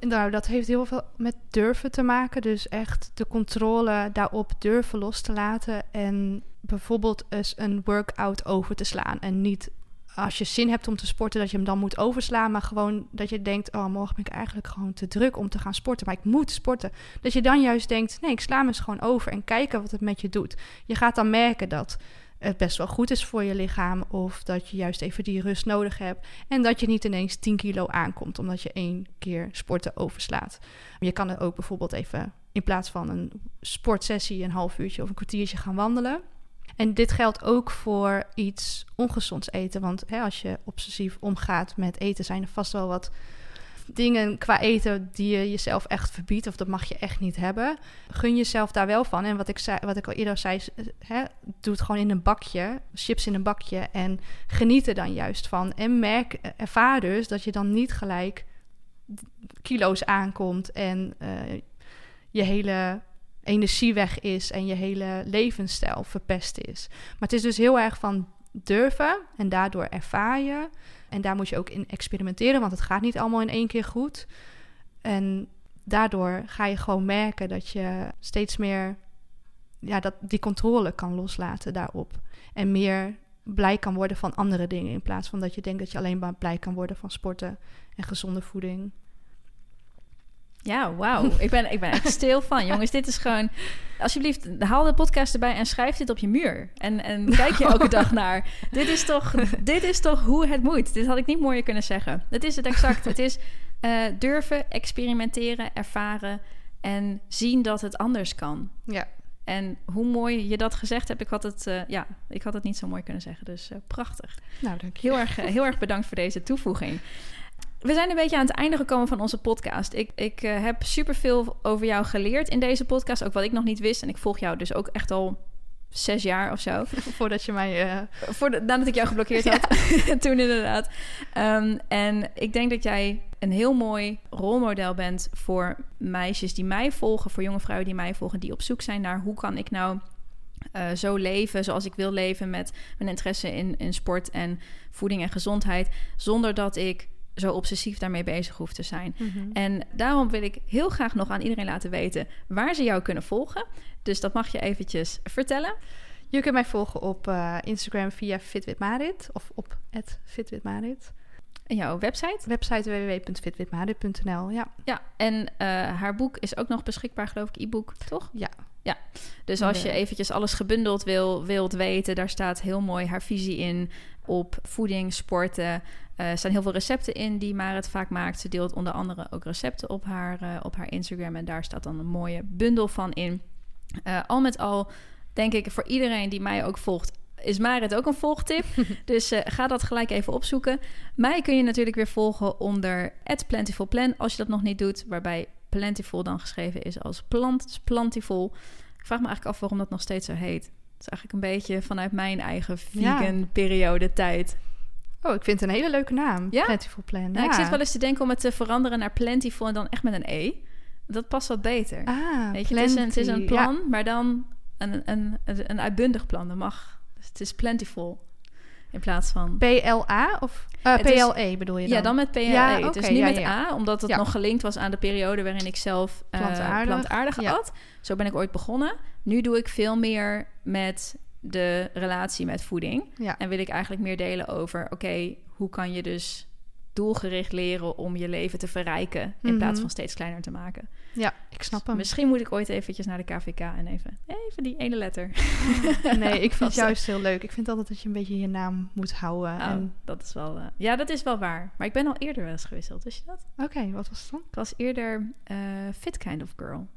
Nou, dat heeft heel veel met durven te maken. Dus echt de controle daarop durven los te laten. En bijvoorbeeld eens een workout over te slaan. En niet als je zin hebt om te sporten, dat je hem dan moet overslaan. Maar gewoon dat je denkt, oh, morgen ben ik eigenlijk gewoon te druk om te gaan sporten. Maar ik moet sporten. Dat je dan juist denkt, nee, ik sla me eens gewoon over. En kijken wat het met je doet. Je gaat dan merken dat het best wel goed is voor je lichaam. Of dat je juist even die rust nodig hebt. En dat je niet ineens 10 kilo aankomt omdat je één keer sporten overslaat. Je kan er ook bijvoorbeeld even in plaats van een sportsessie een half uurtje of een kwartiertje gaan wandelen. En dit geldt ook voor iets ongezonds eten. Want hè, als je obsessief omgaat met eten, zijn er vast wel wat dingen qua eten die je jezelf echt verbiedt, of dat mag je echt niet hebben. Gun jezelf daar wel van. En wat ik, zei, wat ik al eerder zei, eh, hè, doe het gewoon in een bakje, chips in een bakje, en geniet er dan juist van. En merk, eh, ervaar dus dat je dan niet gelijk kilo's aankomt en eh, je hele energie weg is en je hele levensstijl verpest is. Maar het is dus heel erg van durven en daardoor ervaar je. En daar moet je ook in experimenteren, want het gaat niet allemaal in één keer goed. En daardoor ga je gewoon merken dat je steeds meer ja, dat die controle kan loslaten daarop. En meer blij kan worden van andere dingen. In plaats van dat je denkt dat je alleen maar blij kan worden van sporten en gezonde voeding. Ja, wauw. ik, ben, ik ben echt stil van. Jongens, dit is gewoon... Alsjeblieft, haal de podcast erbij en schrijf dit op je muur. En, en kijk je elke dag naar. Dit is, toch, dit is toch hoe het moet. Dit had ik niet mooier kunnen zeggen. Het is het exact. Het is uh, durven, experimenteren, ervaren... en zien dat het anders kan. Ja. En hoe mooi je dat gezegd hebt, ik had het, uh, ja, ik had het niet zo mooi kunnen zeggen. Dus uh, prachtig. Nou, dank je. Heel erg, heel erg bedankt voor deze toevoeging. We zijn een beetje aan het einde gekomen van onze podcast. Ik, ik uh, heb superveel over jou geleerd in deze podcast. Ook wat ik nog niet wist. En ik volg jou dus ook echt al zes jaar of zo. Voordat je mij... Uh... Voor de, nadat ik jou geblokkeerd had. Toen inderdaad. Um, en ik denk dat jij een heel mooi rolmodel bent voor meisjes die mij volgen. Voor jonge vrouwen die mij volgen. Die op zoek zijn naar hoe kan ik nou... Uh, zo leven zoals ik wil leven met mijn interesse in, in sport en voeding en gezondheid. Zonder dat ik zo obsessief daarmee bezig hoeft te zijn. Mhm. En daarom wil ik heel graag nog aan iedereen laten weten waar ze jou kunnen volgen. Dus dat mag je eventjes vertellen. Je kunt mij volgen op uh, Instagram via fitwitmarit of op @fitwitmarit. En jouw website? Website www.fitwitmarit.nl, ja. Ja, en uh, haar boek is ook nog beschikbaar, geloof ik, e-book, toch? Ja. Ja, dus als je eventjes alles gebundeld wil, wilt weten, daar staat heel mooi haar visie in op voeding, sporten. Uh, er staan heel veel recepten in die Marit vaak maakt. Ze deelt onder andere ook recepten op haar, uh, op haar Instagram. En daar staat dan een mooie bundel van in. Uh, al met al denk ik voor iedereen die mij ook volgt... is Marit ook een volgtip. dus uh, ga dat gelijk even opzoeken. Mij kun je natuurlijk weer volgen onder @plentifulplan als je dat nog niet doet. Waarbij plentiful dan geschreven is als plant, dus plantiful. Ik vraag me eigenlijk af waarom dat nog steeds zo heet. Het is eigenlijk een beetje vanuit mijn eigen vegan ja. periode tijd. Oh, ik vind het een hele leuke naam. Ja? Plentiful Plan. Nou, ja. Ik zit wel eens te denken om het te veranderen naar Plentiful en dan echt met een E. Dat past wat beter. Ah, Weet je, het is, een, het is een plan, ja. maar dan een, een, een, een uitbundig plan. Dat mag. Dus het is Plentiful. In plaats van... PLA of uh, PLE is, bedoel je dan? Ja, dan met PLE. Ja, okay, dus niet ja, met ja. A, omdat het nog gelinkt was aan de periode waarin ik zelf uh, plantaardig, plantaardig at. Zo ben ik ooit begonnen. Nu doe ik veel meer met de relatie met voeding. En wil ik eigenlijk meer delen over... oké, okay, hoe kan je dus doelgericht leren om je leven te verrijken... in mm-hmm. plaats van steeds kleiner te maken. Ja, ik snap hem. Misschien moet ik ooit eventjes naar de KVK en even, even die ene letter. nee, ik vind het juist heel leuk. Ik vind altijd dat je een beetje je naam moet houden. Oh, en... dat is wel, uh, ja, dat is wel waar. Maar ik ben al eerder wel eens gewisseld, wist je dat? Oké, okay, wat was het dan? Ik was eerder uh, Fit Kind of Girl.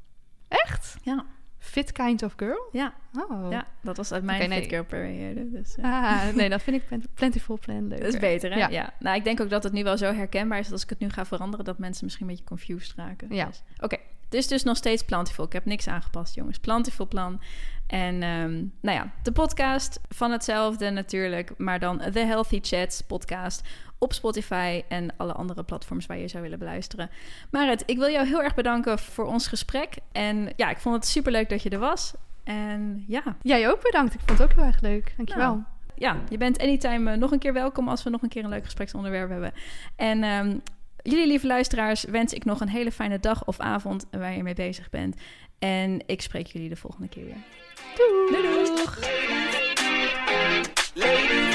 Echt? Ja. Fit Kind of Girl? Ja. Oh. Ja, dat was uit mijn okay, Fit Girl periode. Dus, uh. Ah, nee, dat vind ik Plentiful Plan leuk. Dat is beter, hè? Ja. ja. Nou, ik denk ook dat het nu wel zo herkenbaar is... dat als ik het nu ga veranderen... dat mensen misschien een beetje confused raken. Ja. Dus, Oké, okay. het is dus nog steeds Plantiful. Ik heb niks aangepast, jongens. Plantiful plan. En um, nou ja, de podcast van hetzelfde natuurlijk... maar dan The Healthy Chats podcast op Spotify en alle andere platforms waar je zou willen beluisteren. Marit, ik wil jou heel erg bedanken voor ons gesprek. En ja, ik vond het superleuk dat je er was. En ja. Jij ook bedankt. Ik vond het ook heel erg leuk. Dankjewel. Nou, ja, je bent anytime uh, nog een keer welkom als we nog een keer een leuk gespreksonderwerp hebben. En um, jullie lieve luisteraars wens ik nog een hele fijne dag of avond waar je mee bezig bent. En ik spreek jullie de volgende keer weer. Doei. Doei doeg. Ladies.